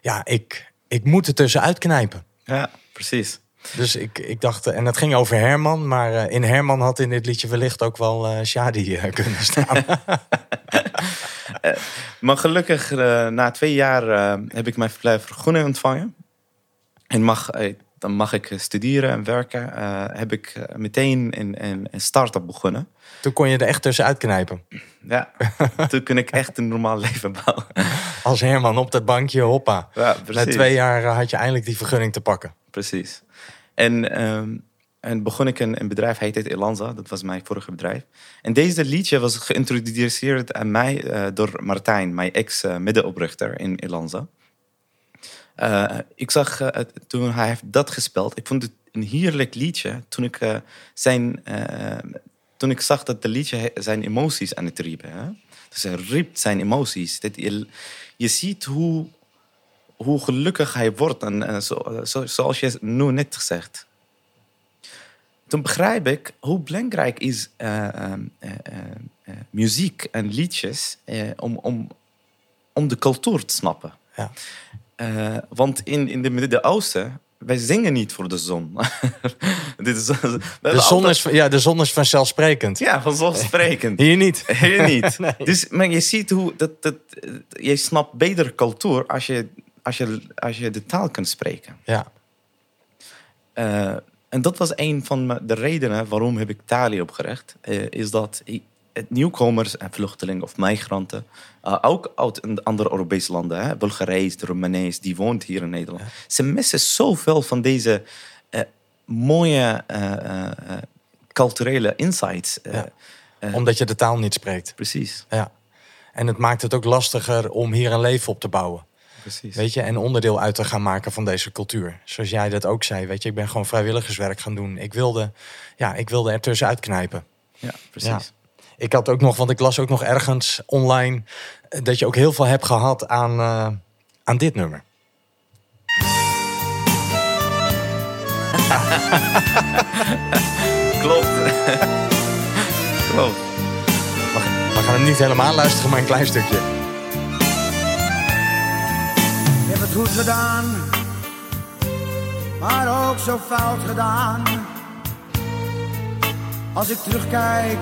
Ja, ik, ik moet er tussenuit knijpen. Ja, precies. Dus ik, ik dacht, en het ging over Herman, maar eh, in Herman had in dit liedje wellicht ook wel uh, Shadi <laughs> kunnen staan. <laughs> maar gelukkig, na twee jaar heb ik mijn verblijfvergunning ontvangen. En mag, dan mag ik studeren en werken. heb ik meteen een, een, een start-up begonnen. Toen kon je er echt tussenuit knijpen. Ja, <laughs> toen kon ik echt een normaal leven bouwen. Als Herman op dat bankje, hoppa. Ja, Na twee jaar had je eindelijk die vergunning te pakken. Precies. En, um, en begon ik een, bedrijf, heet het Elanza. Dat was mijn vorige bedrijf. En deze liedje was geïntroduceerd aan mij uh, door Martijn, mijn ex-medeoprichter in Elanza. Uh, ik zag toen hij heeft dat gespeeld, ik vond het een heerlijk liedje. Toen ik, zijn, toen ik zag dat de liedje zijn emoties aan het riepen. Hè? Dus hij riep zijn emoties. Dat je, je ziet hoe hoe gelukkig hij wordt. En, en zo, zo, zoals je nu net gezegd. Toen begrijp ik hoe belangrijk is uh, uh, uh, muziek en liedjes om, om, om de cultuur te snappen. Ja. want in, in de Midden-Oosten wij zingen niet voor de zon. <laughs> Dit is, de, zon is, ja, de zon is vanzelfsprekend. Ja, vanzelfsprekend. <laughs> Hier niet. Hier niet. <laughs> nee. Dus maar je ziet hoe dat, dat, je snapt beter cultuur als je als je, als je de taal kunt spreken. Ja. Uh, en dat was een van de redenen waarom heb ik Tali opgericht. Uh, is dat het nieuwkomers en vluchtelingen of migranten, uh, ook uit andere Europese landen, hè, Bulgarijs, Romanees, die woont hier in Nederland. Ja. Ze missen zoveel van deze mooie culturele insights. Ja. Omdat je de taal niet spreekt. Precies. Ja. En het maakt het ook lastiger om hier een leven op te bouwen. Precies. Weet je, en onderdeel uit te gaan maken van deze cultuur. Zoals jij dat ook zei, weet je, ik ben gewoon vrijwilligerswerk gaan doen. Ik wilde, ja, ik wilde er tussenuit knijpen. Ja, precies. Ja. Ik had ook nog, want ik las ook nog ergens online dat je ook heel veel hebt gehad aan, uh, aan dit nummer. <laughs> Klopt. <laughs> Klopt. We gaan hem niet helemaal luisteren, maar een klein stukje. Goed gedaan, maar ook zo fout gedaan. Als ik terugkijk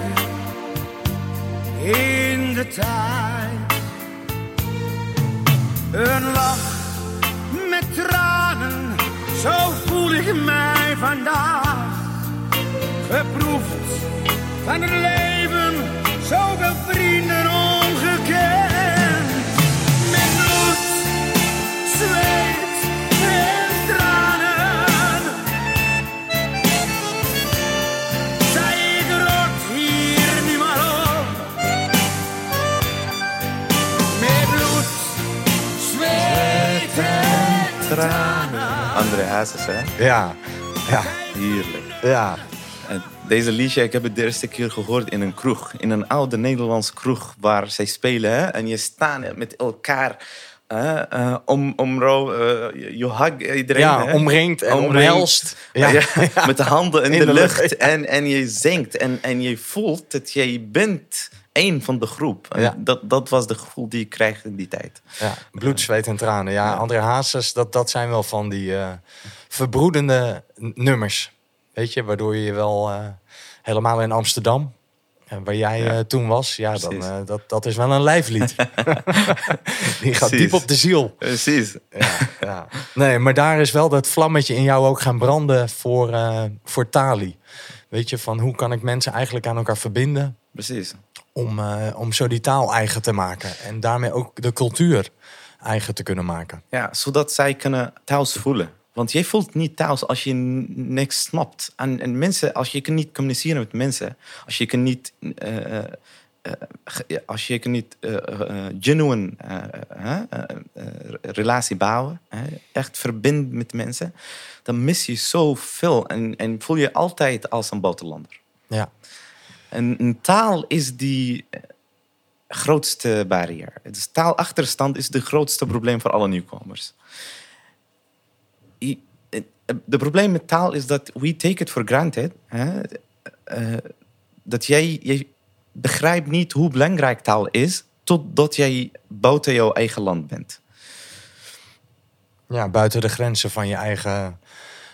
in de tijd, een lach met tranen, zo voel ik mij vandaag. Geproefd van het leven, zoveel vrienden omgekeerd. Tranen. André Hazes, hè? Ja, ja. Heerlijk. Ja. Deze liedje, ik heb het de eerste keer gehoord in een kroeg. In een oude Nederlands kroeg waar zij spelen. Hè? En je staat met elkaar uh, om, om uh, je hug iedereen. Ja, hè? omringd en omhelst. Ja. ja. <laughs> Met de handen in, in de, de, lucht. lucht. En, en je zingt en, en je voelt dat jij bent één van de groep. Ja. Dat, dat was de gevoel die ik kreeg in die tijd. Ja, bloed, zweet en tranen. Ja, André Hazes, dat, dat zijn wel van die uh, verbroedende nummers. Weet je, waardoor je wel helemaal in Amsterdam waar jij ja. uh, toen was, ja, dan, uh, dat, dat is wel een lijflied. <laughs> Die gaat Precies. diep op de ziel. Precies. Ja, ja, Nee, maar daar is wel dat vlammetje in jou ook gaan branden voor, uh, voor Tali. Weet je, van hoe kan ik mensen eigenlijk aan elkaar verbinden? Precies. Om, om zo die taal eigen te maken. En daarmee ook de cultuur eigen te kunnen maken. Ja, zodat zij kunnen thuis voelen. Want jij voelt niet thuis als je niks snapt. En, en mensen, als je kan niet communiceren met mensen, als je kan niet uh, eh, ja, als je niet eh, eh, eh, genuine eh, eh, eh, eh, relatie bouwen, echt verbinden met mensen, dan mis je zoveel en, en voel je altijd als een buitenlander. Ja, En een taal is die eh, grootste barrière. Dus taalachterstand is het grootste probleem voor alle nieuwkomers. De probleem met taal is dat we take it for granted. Hè? Eh, dat jij, jij begrijpt niet hoe belangrijk taal is totdat jij buiten jouw eigen land bent. ja buiten de grenzen van je eigen,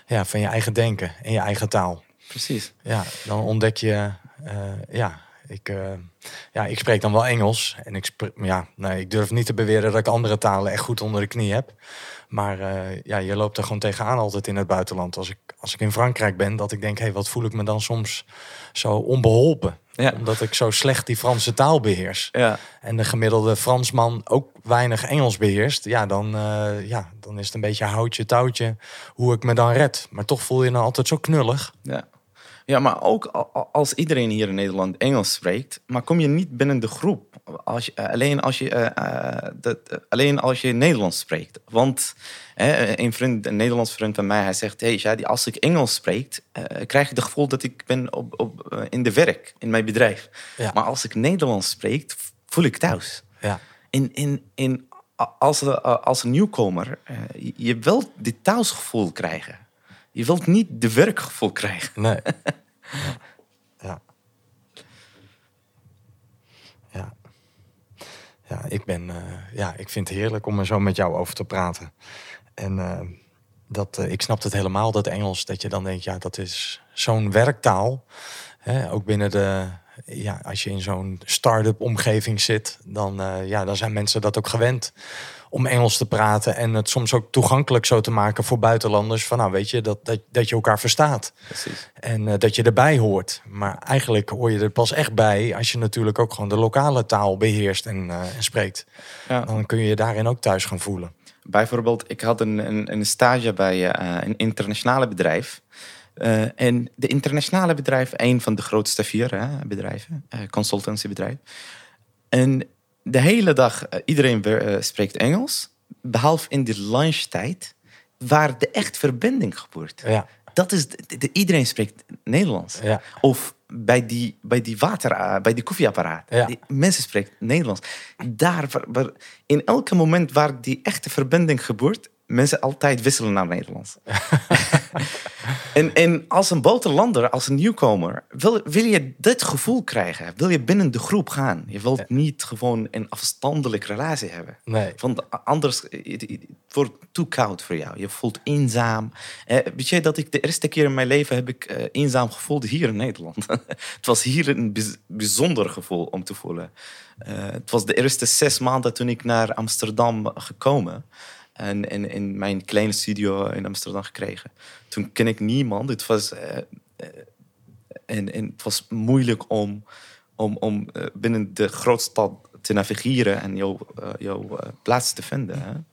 ja, van je eigen denken en je eigen taal. Precies. Ja, dan ontdek je, ja, ik, eh, ja, ik spreek dan wel Engels. En ik, ja, nee, ik durf niet te beweren dat ik andere talen echt goed onder de knie heb. Maar eh, ja, je loopt er gewoon tegenaan altijd in het buitenland. Als ik, als ik in Frankrijk ben, dat ik denk, hé, hey, wat voel ik me dan soms zo onbeholpen. Ja. Omdat ik zo slecht die Franse taal beheers. Ja. En de gemiddelde Fransman ook weinig Engels beheerst. Ja, dan, eh, ja, dan is het een beetje houtje touwtje hoe ik me dan red. Maar toch voel je dan altijd zo knullig. Ja. Ja, maar ook als iedereen hier in Nederland Engels spreekt, maar kom je niet binnen de groep. Als je, eh, alleen, als je, eh, eh, dat, alleen als je Nederlands spreekt. Want eh, een, vriend, een Nederlands vriend van mij, hij zegt... Hey, Shadi, als ik Engels spreek, krijg ik het gevoel dat ik ben op, op, in de werk, in mijn bedrijf. Ja. Maar als ik Nederlands spreek, voel ik thuis. Ja, In, in, in, als, als een nieuwkomer, je- je wilt dit thuisgevoel krijgen. Je wilt niet de werkgevoel krijgen. nee. ja. <laughs> ja. Ja. Ja, ik ben, eh, ja, ik vind het heerlijk om er zo met jou over te praten. En eh, dat, eh, ik snap het helemaal, dat Engels, dat je dan denkt, ja, dat is zo'n werktaal. Hè, ook binnen de, ja, als je in zo'n start-up omgeving zit, dan, eh, ja, dan zijn mensen dat ook gewend om Engels te praten en het soms ook toegankelijk zo te maken voor buitenlanders. Van nou, weet je, dat, dat, dat je elkaar verstaat. Precies. En eh, dat je erbij hoort. Maar eigenlijk hoor je er pas echt bij als je natuurlijk ook gewoon de lokale taal beheerst en, eh, en spreekt. Ja. Dan kun je je daarin ook thuis gaan voelen. Bijvoorbeeld, ik had een, een, een stage bij een internationale bedrijf. Eh, en de internationale bedrijf, een van de grootste vier hè, bedrijven, eh consultancybedrijf. En de hele dag, eh, iedereen spreekt Engels, behalve in de lunchtijd, waar de echt verbinding gebeurt. Ja, Dat is, de- de- iedereen spreekt Nederlands. ja, Of bij die, bij die water, bij die koffieapparaat. Ja. Die mensen spreken Nederlands. Daar, waar, waar- in elke moment waar die echte verbinding gebeurt, mensen altijd wisselen naar Nederlands. <laughs> en, en als een buitenlander, als een nieuwkomer, wil, wil je dit gevoel krijgen. Wil je binnen de groep gaan. Je wilt niet gewoon een afstandelijke relatie hebben. nee. Want anders het, het wordt te koud voor jou. Je voelt eenzaam. Eh, weet je dat ik de eerste keer in mijn leven heb ik eh, eenzaam gevoeld hier in Nederland. <laughs> het was hier een bijz- bijzonder gevoel om te voelen. Eh, het was de eerste zes maanden toen ik naar Amsterdam gekomen. En in, in mijn kleine studio in Amsterdam gekregen. Toen ken ik niemand. Het was, eh, eh, en, en het was moeilijk om, om, om eh, binnen de grootstad te navigeren en jouw, jouw plaats te vinden.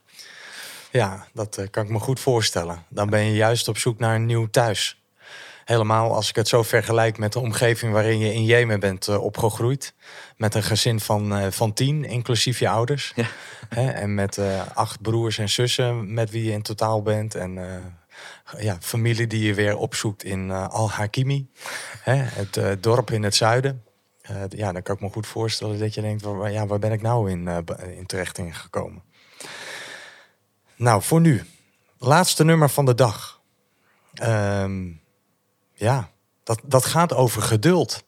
Ja, dat kan ik me goed voorstellen. Dan ben je juist op zoek naar een nieuw thuis. Helemaal als ik het zo vergelijk met de omgeving waarin je in Jemen bent eh, opgegroeid. Met een gezin van, eh, van tien, inclusief je ouders. Ja. Hè, en met eh, acht broers en zussen met wie je in totaal bent. En ja, familie die je weer opzoekt in Al-Hakimi. Het dorp in het zuiden. Ja, dan kan ik me goed voorstellen dat je denkt, waar, ja, waar ben ik nou in, in terecht in gekomen? Nou, voor nu. Laatste nummer van de dag. Ehm, ja, dat, dat gaat over geduld.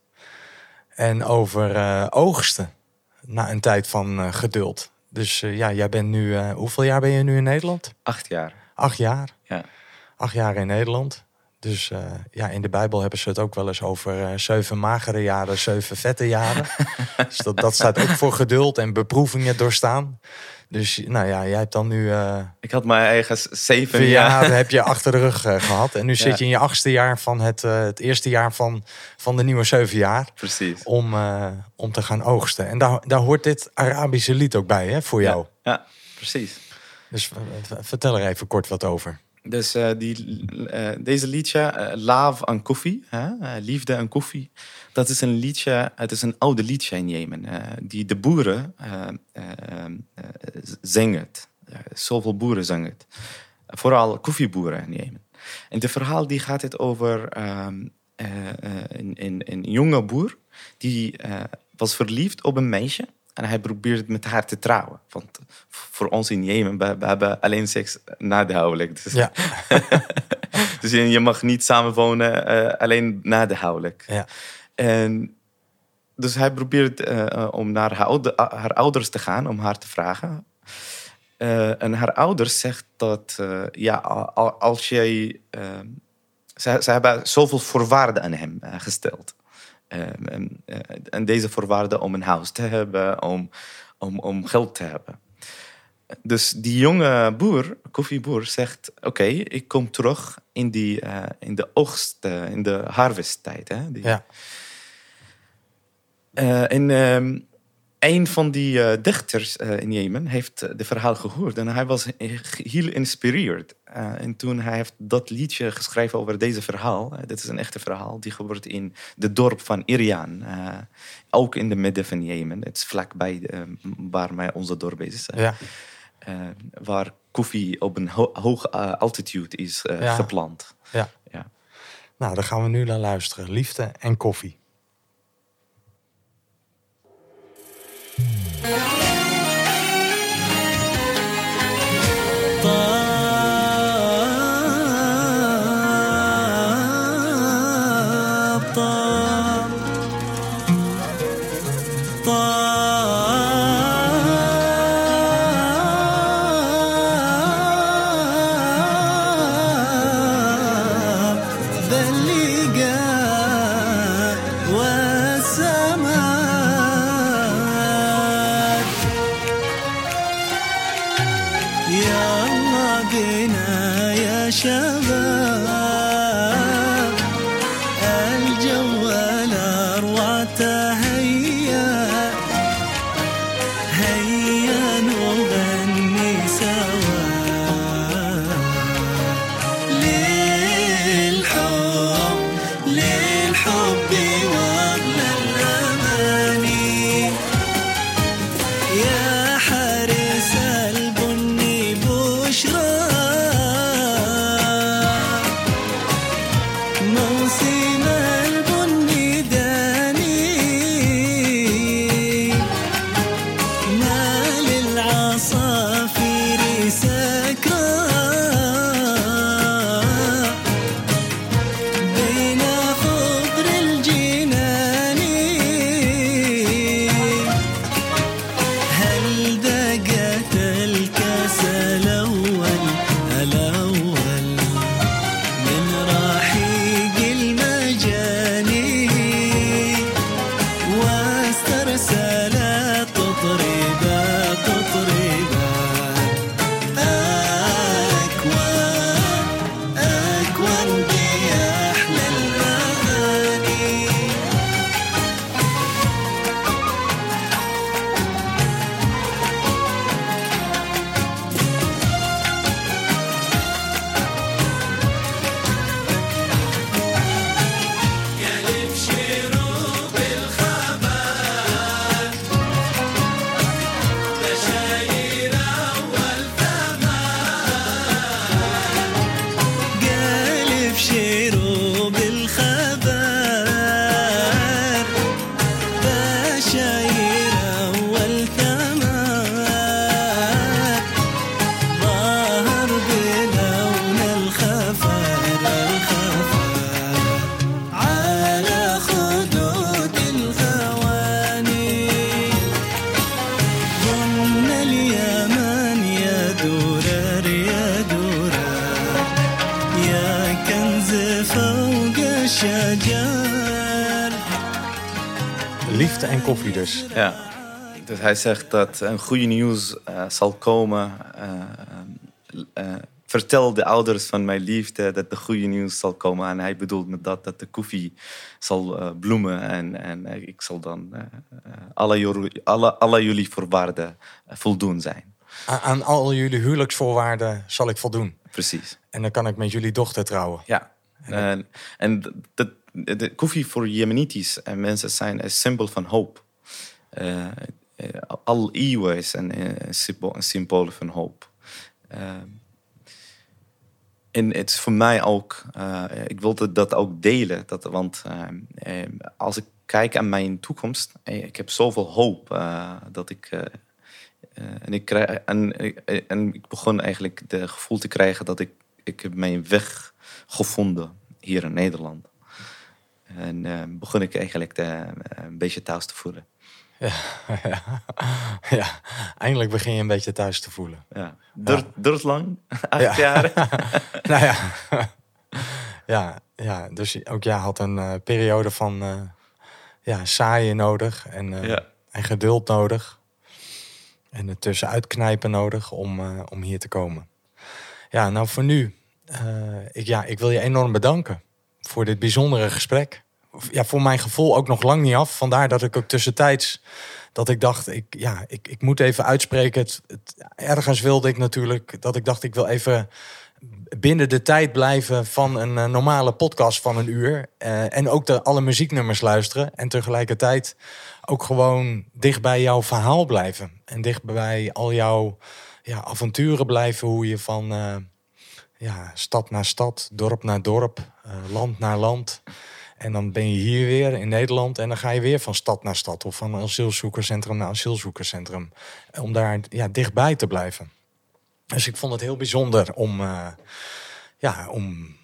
En over eh, oogsten. Na een tijd van eh, geduld. Dus eh, ja, jij bent nu... hoeveel jaar ben je nu in Nederland? Acht jaar. Acht jaar. Ja. Acht jaar in Nederland. Dus eh, ja, in de Bijbel hebben ze het ook wel eens over eh, zeven magere jaren, zeven vette jaren. <laughs> dus dat, dat staat ook voor geduld en beproevingen doorstaan. Dus nou ja, jij hebt dan nu eh Ik had mijn eigen zeven jaar. heb je achter de rug eh, gehad. En nu Ja. zit je in je achtste jaar van het, het eerste jaar van, van de nieuwe zeven jaar. Precies. Om, om te gaan oogsten. En daar, daar hoort dit Arabische lied ook bij, hè, voor jou. Ja, ja, precies. Dus vertel er even kort wat over. Dus eh, die, eh, deze liedje, eh, Love en Koffie, Liefde en Koffie, dat is een liedje, het is een oude liedje in Jemen, die de boeren zingen. het. Zoveel boeren zingen het. Vooral koffieboeren in Jemen. En het verhaal die gaat het over ehm, eh, eh, een, een, een jonge boer die was verliefd op een meisje. En hij probeert met haar te trouwen. Want voor ons in Jemen, we, we hebben alleen seks na de huwelijk. Dus, Ja, <laughs> dus je, je mag niet samenwonen eh, alleen na de huwelijk. ja. En dus hij probeert eh, eh, om naar haar, oude- haar ouders te gaan, om haar te vragen. En haar ouders zegt dat, ja, al- al- als jij... ze, ze hebben zoveel voorwaarden aan hem gesteld. Eh, en, eh, en deze voorwaarden om een huis te hebben, om, om, om geld te hebben. Dus die jonge boer, koffieboer, zegt: Oké, ik kom terug in, die, eh, in de oogst, eh, in de harvesttijd. Hè? Die, ja. eh, en ehm, een van die eh, dichters eh, in Jemen heeft eh, de verhaal gehoord. En hij was eh, heel geïnspireerd. Eh, en toen hij heeft dat liedje geschreven over deze verhaal. eh, dit is een echte verhaal. Die gebeurt in het dorp van Irian. eh, ook in de midden van Jemen. Het is vlakbij eh, waar onze dorp is. eh, ja. eh, waar koffie op een ho hoge eh, altitude is eh, Ja. geplant. ja. Ja. Nou, daar gaan we nu naar luisteren. Liefde en koffie. Bye. Hij zegt dat een goede nieuws eh, zal komen. eh, eh, vertel de ouders van mijn liefde dat de goede nieuws zal komen. En hij bedoelt met dat dat de koffie zal bloemen. En, en ik zal dan alle, jullie- alle, alle jullie voorwaarden voldoen zijn. Aan, aan al jullie huwelijksvoorwaarden zal ik voldoen. Precies. En dan kan ik met jullie dochter trouwen. Ja. En, en dat, de koffie voor Jemenitis en mensen zijn een symbool van hoop. Al eeuwen eh, een symbool van hoop. Eh, en het is voor mij ook, eh, ik wilde dat ook delen. Dat, want eh, eh, als ik kijk aan mijn toekomst, eh, ik heb zoveel hoop eh, dat ik. eh, eh, en, ik krijg, en, eh, en ik begon eigenlijk het gevoel te krijgen dat ik, ik heb mijn weg gevonden hier in Nederland. En eh, begon ik eigenlijk eh, een beetje thuis te voelen. <laughs> ja, eindelijk begin je een beetje thuis te voelen. Ja. Duurt lang, <laughs> acht Ja. jaar. <laughs> nou ja. ja, ja, dus ook jij had een eh, periode van eh ja, saaien nodig en, eh, Ja. en geduld nodig. En er tussenuit knijpen nodig om, om hier te komen. Ja, nou voor nu, ik, ja, ik wil je enorm bedanken voor dit bijzondere gesprek. Ja, voor mijn gevoel ook nog lang niet af. Vandaar dat ik ook tussentijds dat ik dacht, ik, ja, ik, ik moet even uitspreken. Het, het- ergens wilde ik natuurlijk dat ik dacht, ik wil even binnen de tijd blijven van een eh, normale podcast van een uur. Eh, en ook de, alle muzieknummers luisteren. En tegelijkertijd ook gewoon dicht bij jouw verhaal blijven. En dicht bij al jouw ja, avonturen blijven. Hoe je van eh, ja, stad naar stad, dorp naar dorp, land naar land. En dan ben je hier weer in Nederland en dan ga je weer van stad naar stad of van asielzoekerscentrum naar asielzoekerscentrum. Om daar ja, dichtbij te blijven. Dus ik vond het heel bijzonder om, eh, ja, om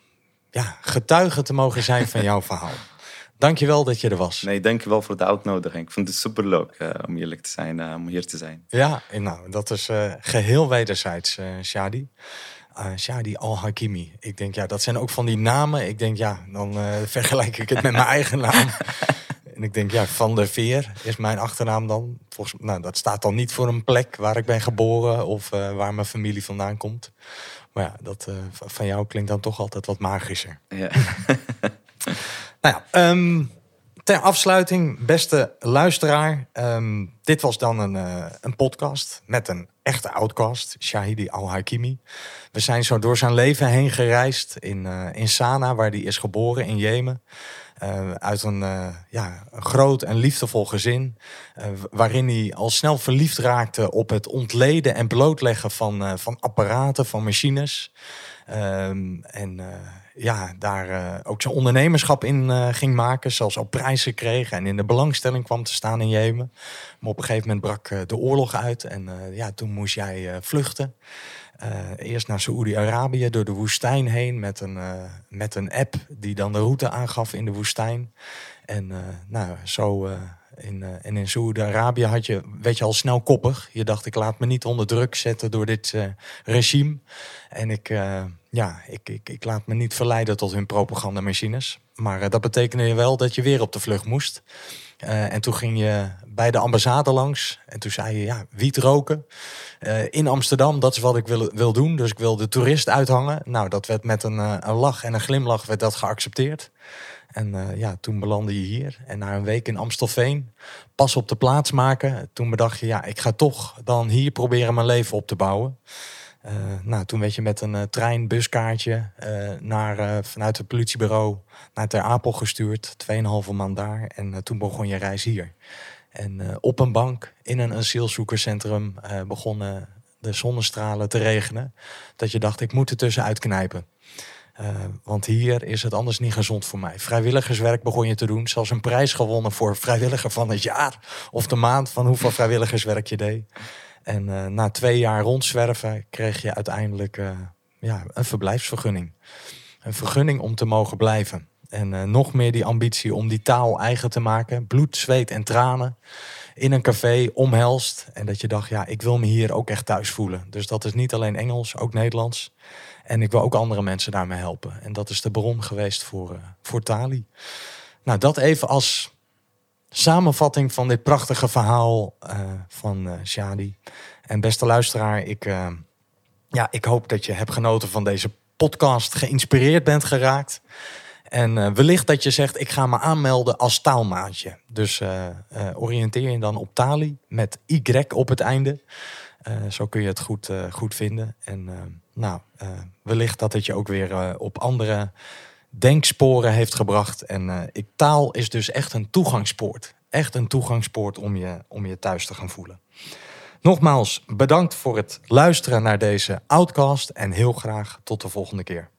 ja, getuige te mogen zijn van jouw verhaal. Dankjewel dat je er was. Nee, dankjewel voor de uitnodiging. Ik vond het superleuk eh, om eerlijk te zijn, eh, om hier te zijn. Ja, nou, dat is eh, geheel wederzijds, eh Shadi. Eh, Shadi Al-Hakimi. Ik denk, ja, dat zijn ook van die namen. Ik denk, ja, dan eh, vergelijk ik het met mijn eigen naam. <laughs> En ik denk, ja, Van der Veer is mijn achternaam dan. Volgens, nou, dat staat dan niet voor een plek waar ik ben geboren of eh, waar mijn familie vandaan komt. Maar ja, dat van jou klinkt dan toch altijd wat magischer. Ja. <laughs> Nou ja, ehm, ter afsluiting, beste luisteraar. ehm, dit was dan een, eh, een podcast met een echte outcast, Shahidi Al-Hakimi. We zijn zo door zijn leven heen gereisd in, eh, in Sanaa, waar hij is geboren, in Jemen. Eh, uit een, ja, groot en liefdevol gezin. waarin hij al snel verliefd raakte op het ontleden en blootleggen van, van apparaten, van machines. Ehm, en ja, daar eh, ook zijn ondernemerschap in eh, ging maken. Zelfs al prijzen kreeg en in de belangstelling kwam te staan in Jemen. Maar op een gegeven moment brak eh, de oorlog uit. En ja, toen moest jij vluchten. Eerst naar Saoedi-Arabië door de woestijn heen met een, met een app die dan de route aangaf in de woestijn. En nou, zo in, eh, en in Saoedi-Arabië had je, werd je al snel koppig. Je dacht, ik laat me niet onder druk zetten door dit regime. En ik, ja, ik, ik, ik laat me niet verleiden tot hun propagandamachines. Maar eh, dat betekende wel dat je weer op de vlucht moest. Eh, en toen ging je bij de ambassade langs. En toen zei je, ja, wiet roken. Eh, in Amsterdam, dat is wat ik wil, wil doen. Dus ik wil de toerist uithangen. Nou, dat werd met een, een lach en een glimlach werd dat geaccepteerd. En ja, toen belandde je hier. En na een week in Amstelveen, pas op de plaats maken. Toen bedacht je, ja, ik ga toch dan hier proberen mijn leven op te bouwen. Eh, nou, toen werd je met een eh, trein, buskaartje eh, naar, vanuit het politiebureau naar Ter Apel gestuurd. Tweeënhalve maand daar. En toen begon je reis hier. En op een bank in een asielzoekerscentrum begonnen de zonnestralen te regenen. Dat je dacht, ik moet er tussenuit knijpen. Want hier is het anders niet gezond voor mij. Vrijwilligerswerk begon je te doen. Zelfs een prijs gewonnen voor vrijwilliger van het jaar. Of de maand van hoeveel vrijwilligerswerk je deed. En eh, na twee jaar rondzwerven kreeg je uiteindelijk eh, ja, een verblijfsvergunning. Een vergunning om te mogen blijven. En eh, nog meer die ambitie om die taal eigen te maken. Bloed, zweet en tranen. In een café, omhelst. En dat je dacht, ja, ik wil me hier ook echt thuis voelen. Dus dat is niet alleen Engels, ook Nederlands. En ik wil ook andere mensen daarmee helpen. En dat is de bron geweest voor, voor Tali. Nou, dat even als samenvatting van dit prachtige verhaal eh, van eh Shadi. En beste luisteraar, ik, eh, ja, ik hoop dat je hebt genoten van deze podcast, geïnspireerd bent geraakt. En wellicht dat je zegt, ik ga me aanmelden als taalmaatje. Dus oriënteer je dan op Tali met Y op het einde. zo kun je het goed, goed vinden. En nou, wellicht dat het je ook weer op andere denksporen heeft gebracht. En ik, taal is dus echt een toegangspoort. Echt een toegangspoort om je, om je thuis te gaan voelen. Nogmaals bedankt voor het luisteren naar deze outcast en heel graag tot de volgende keer.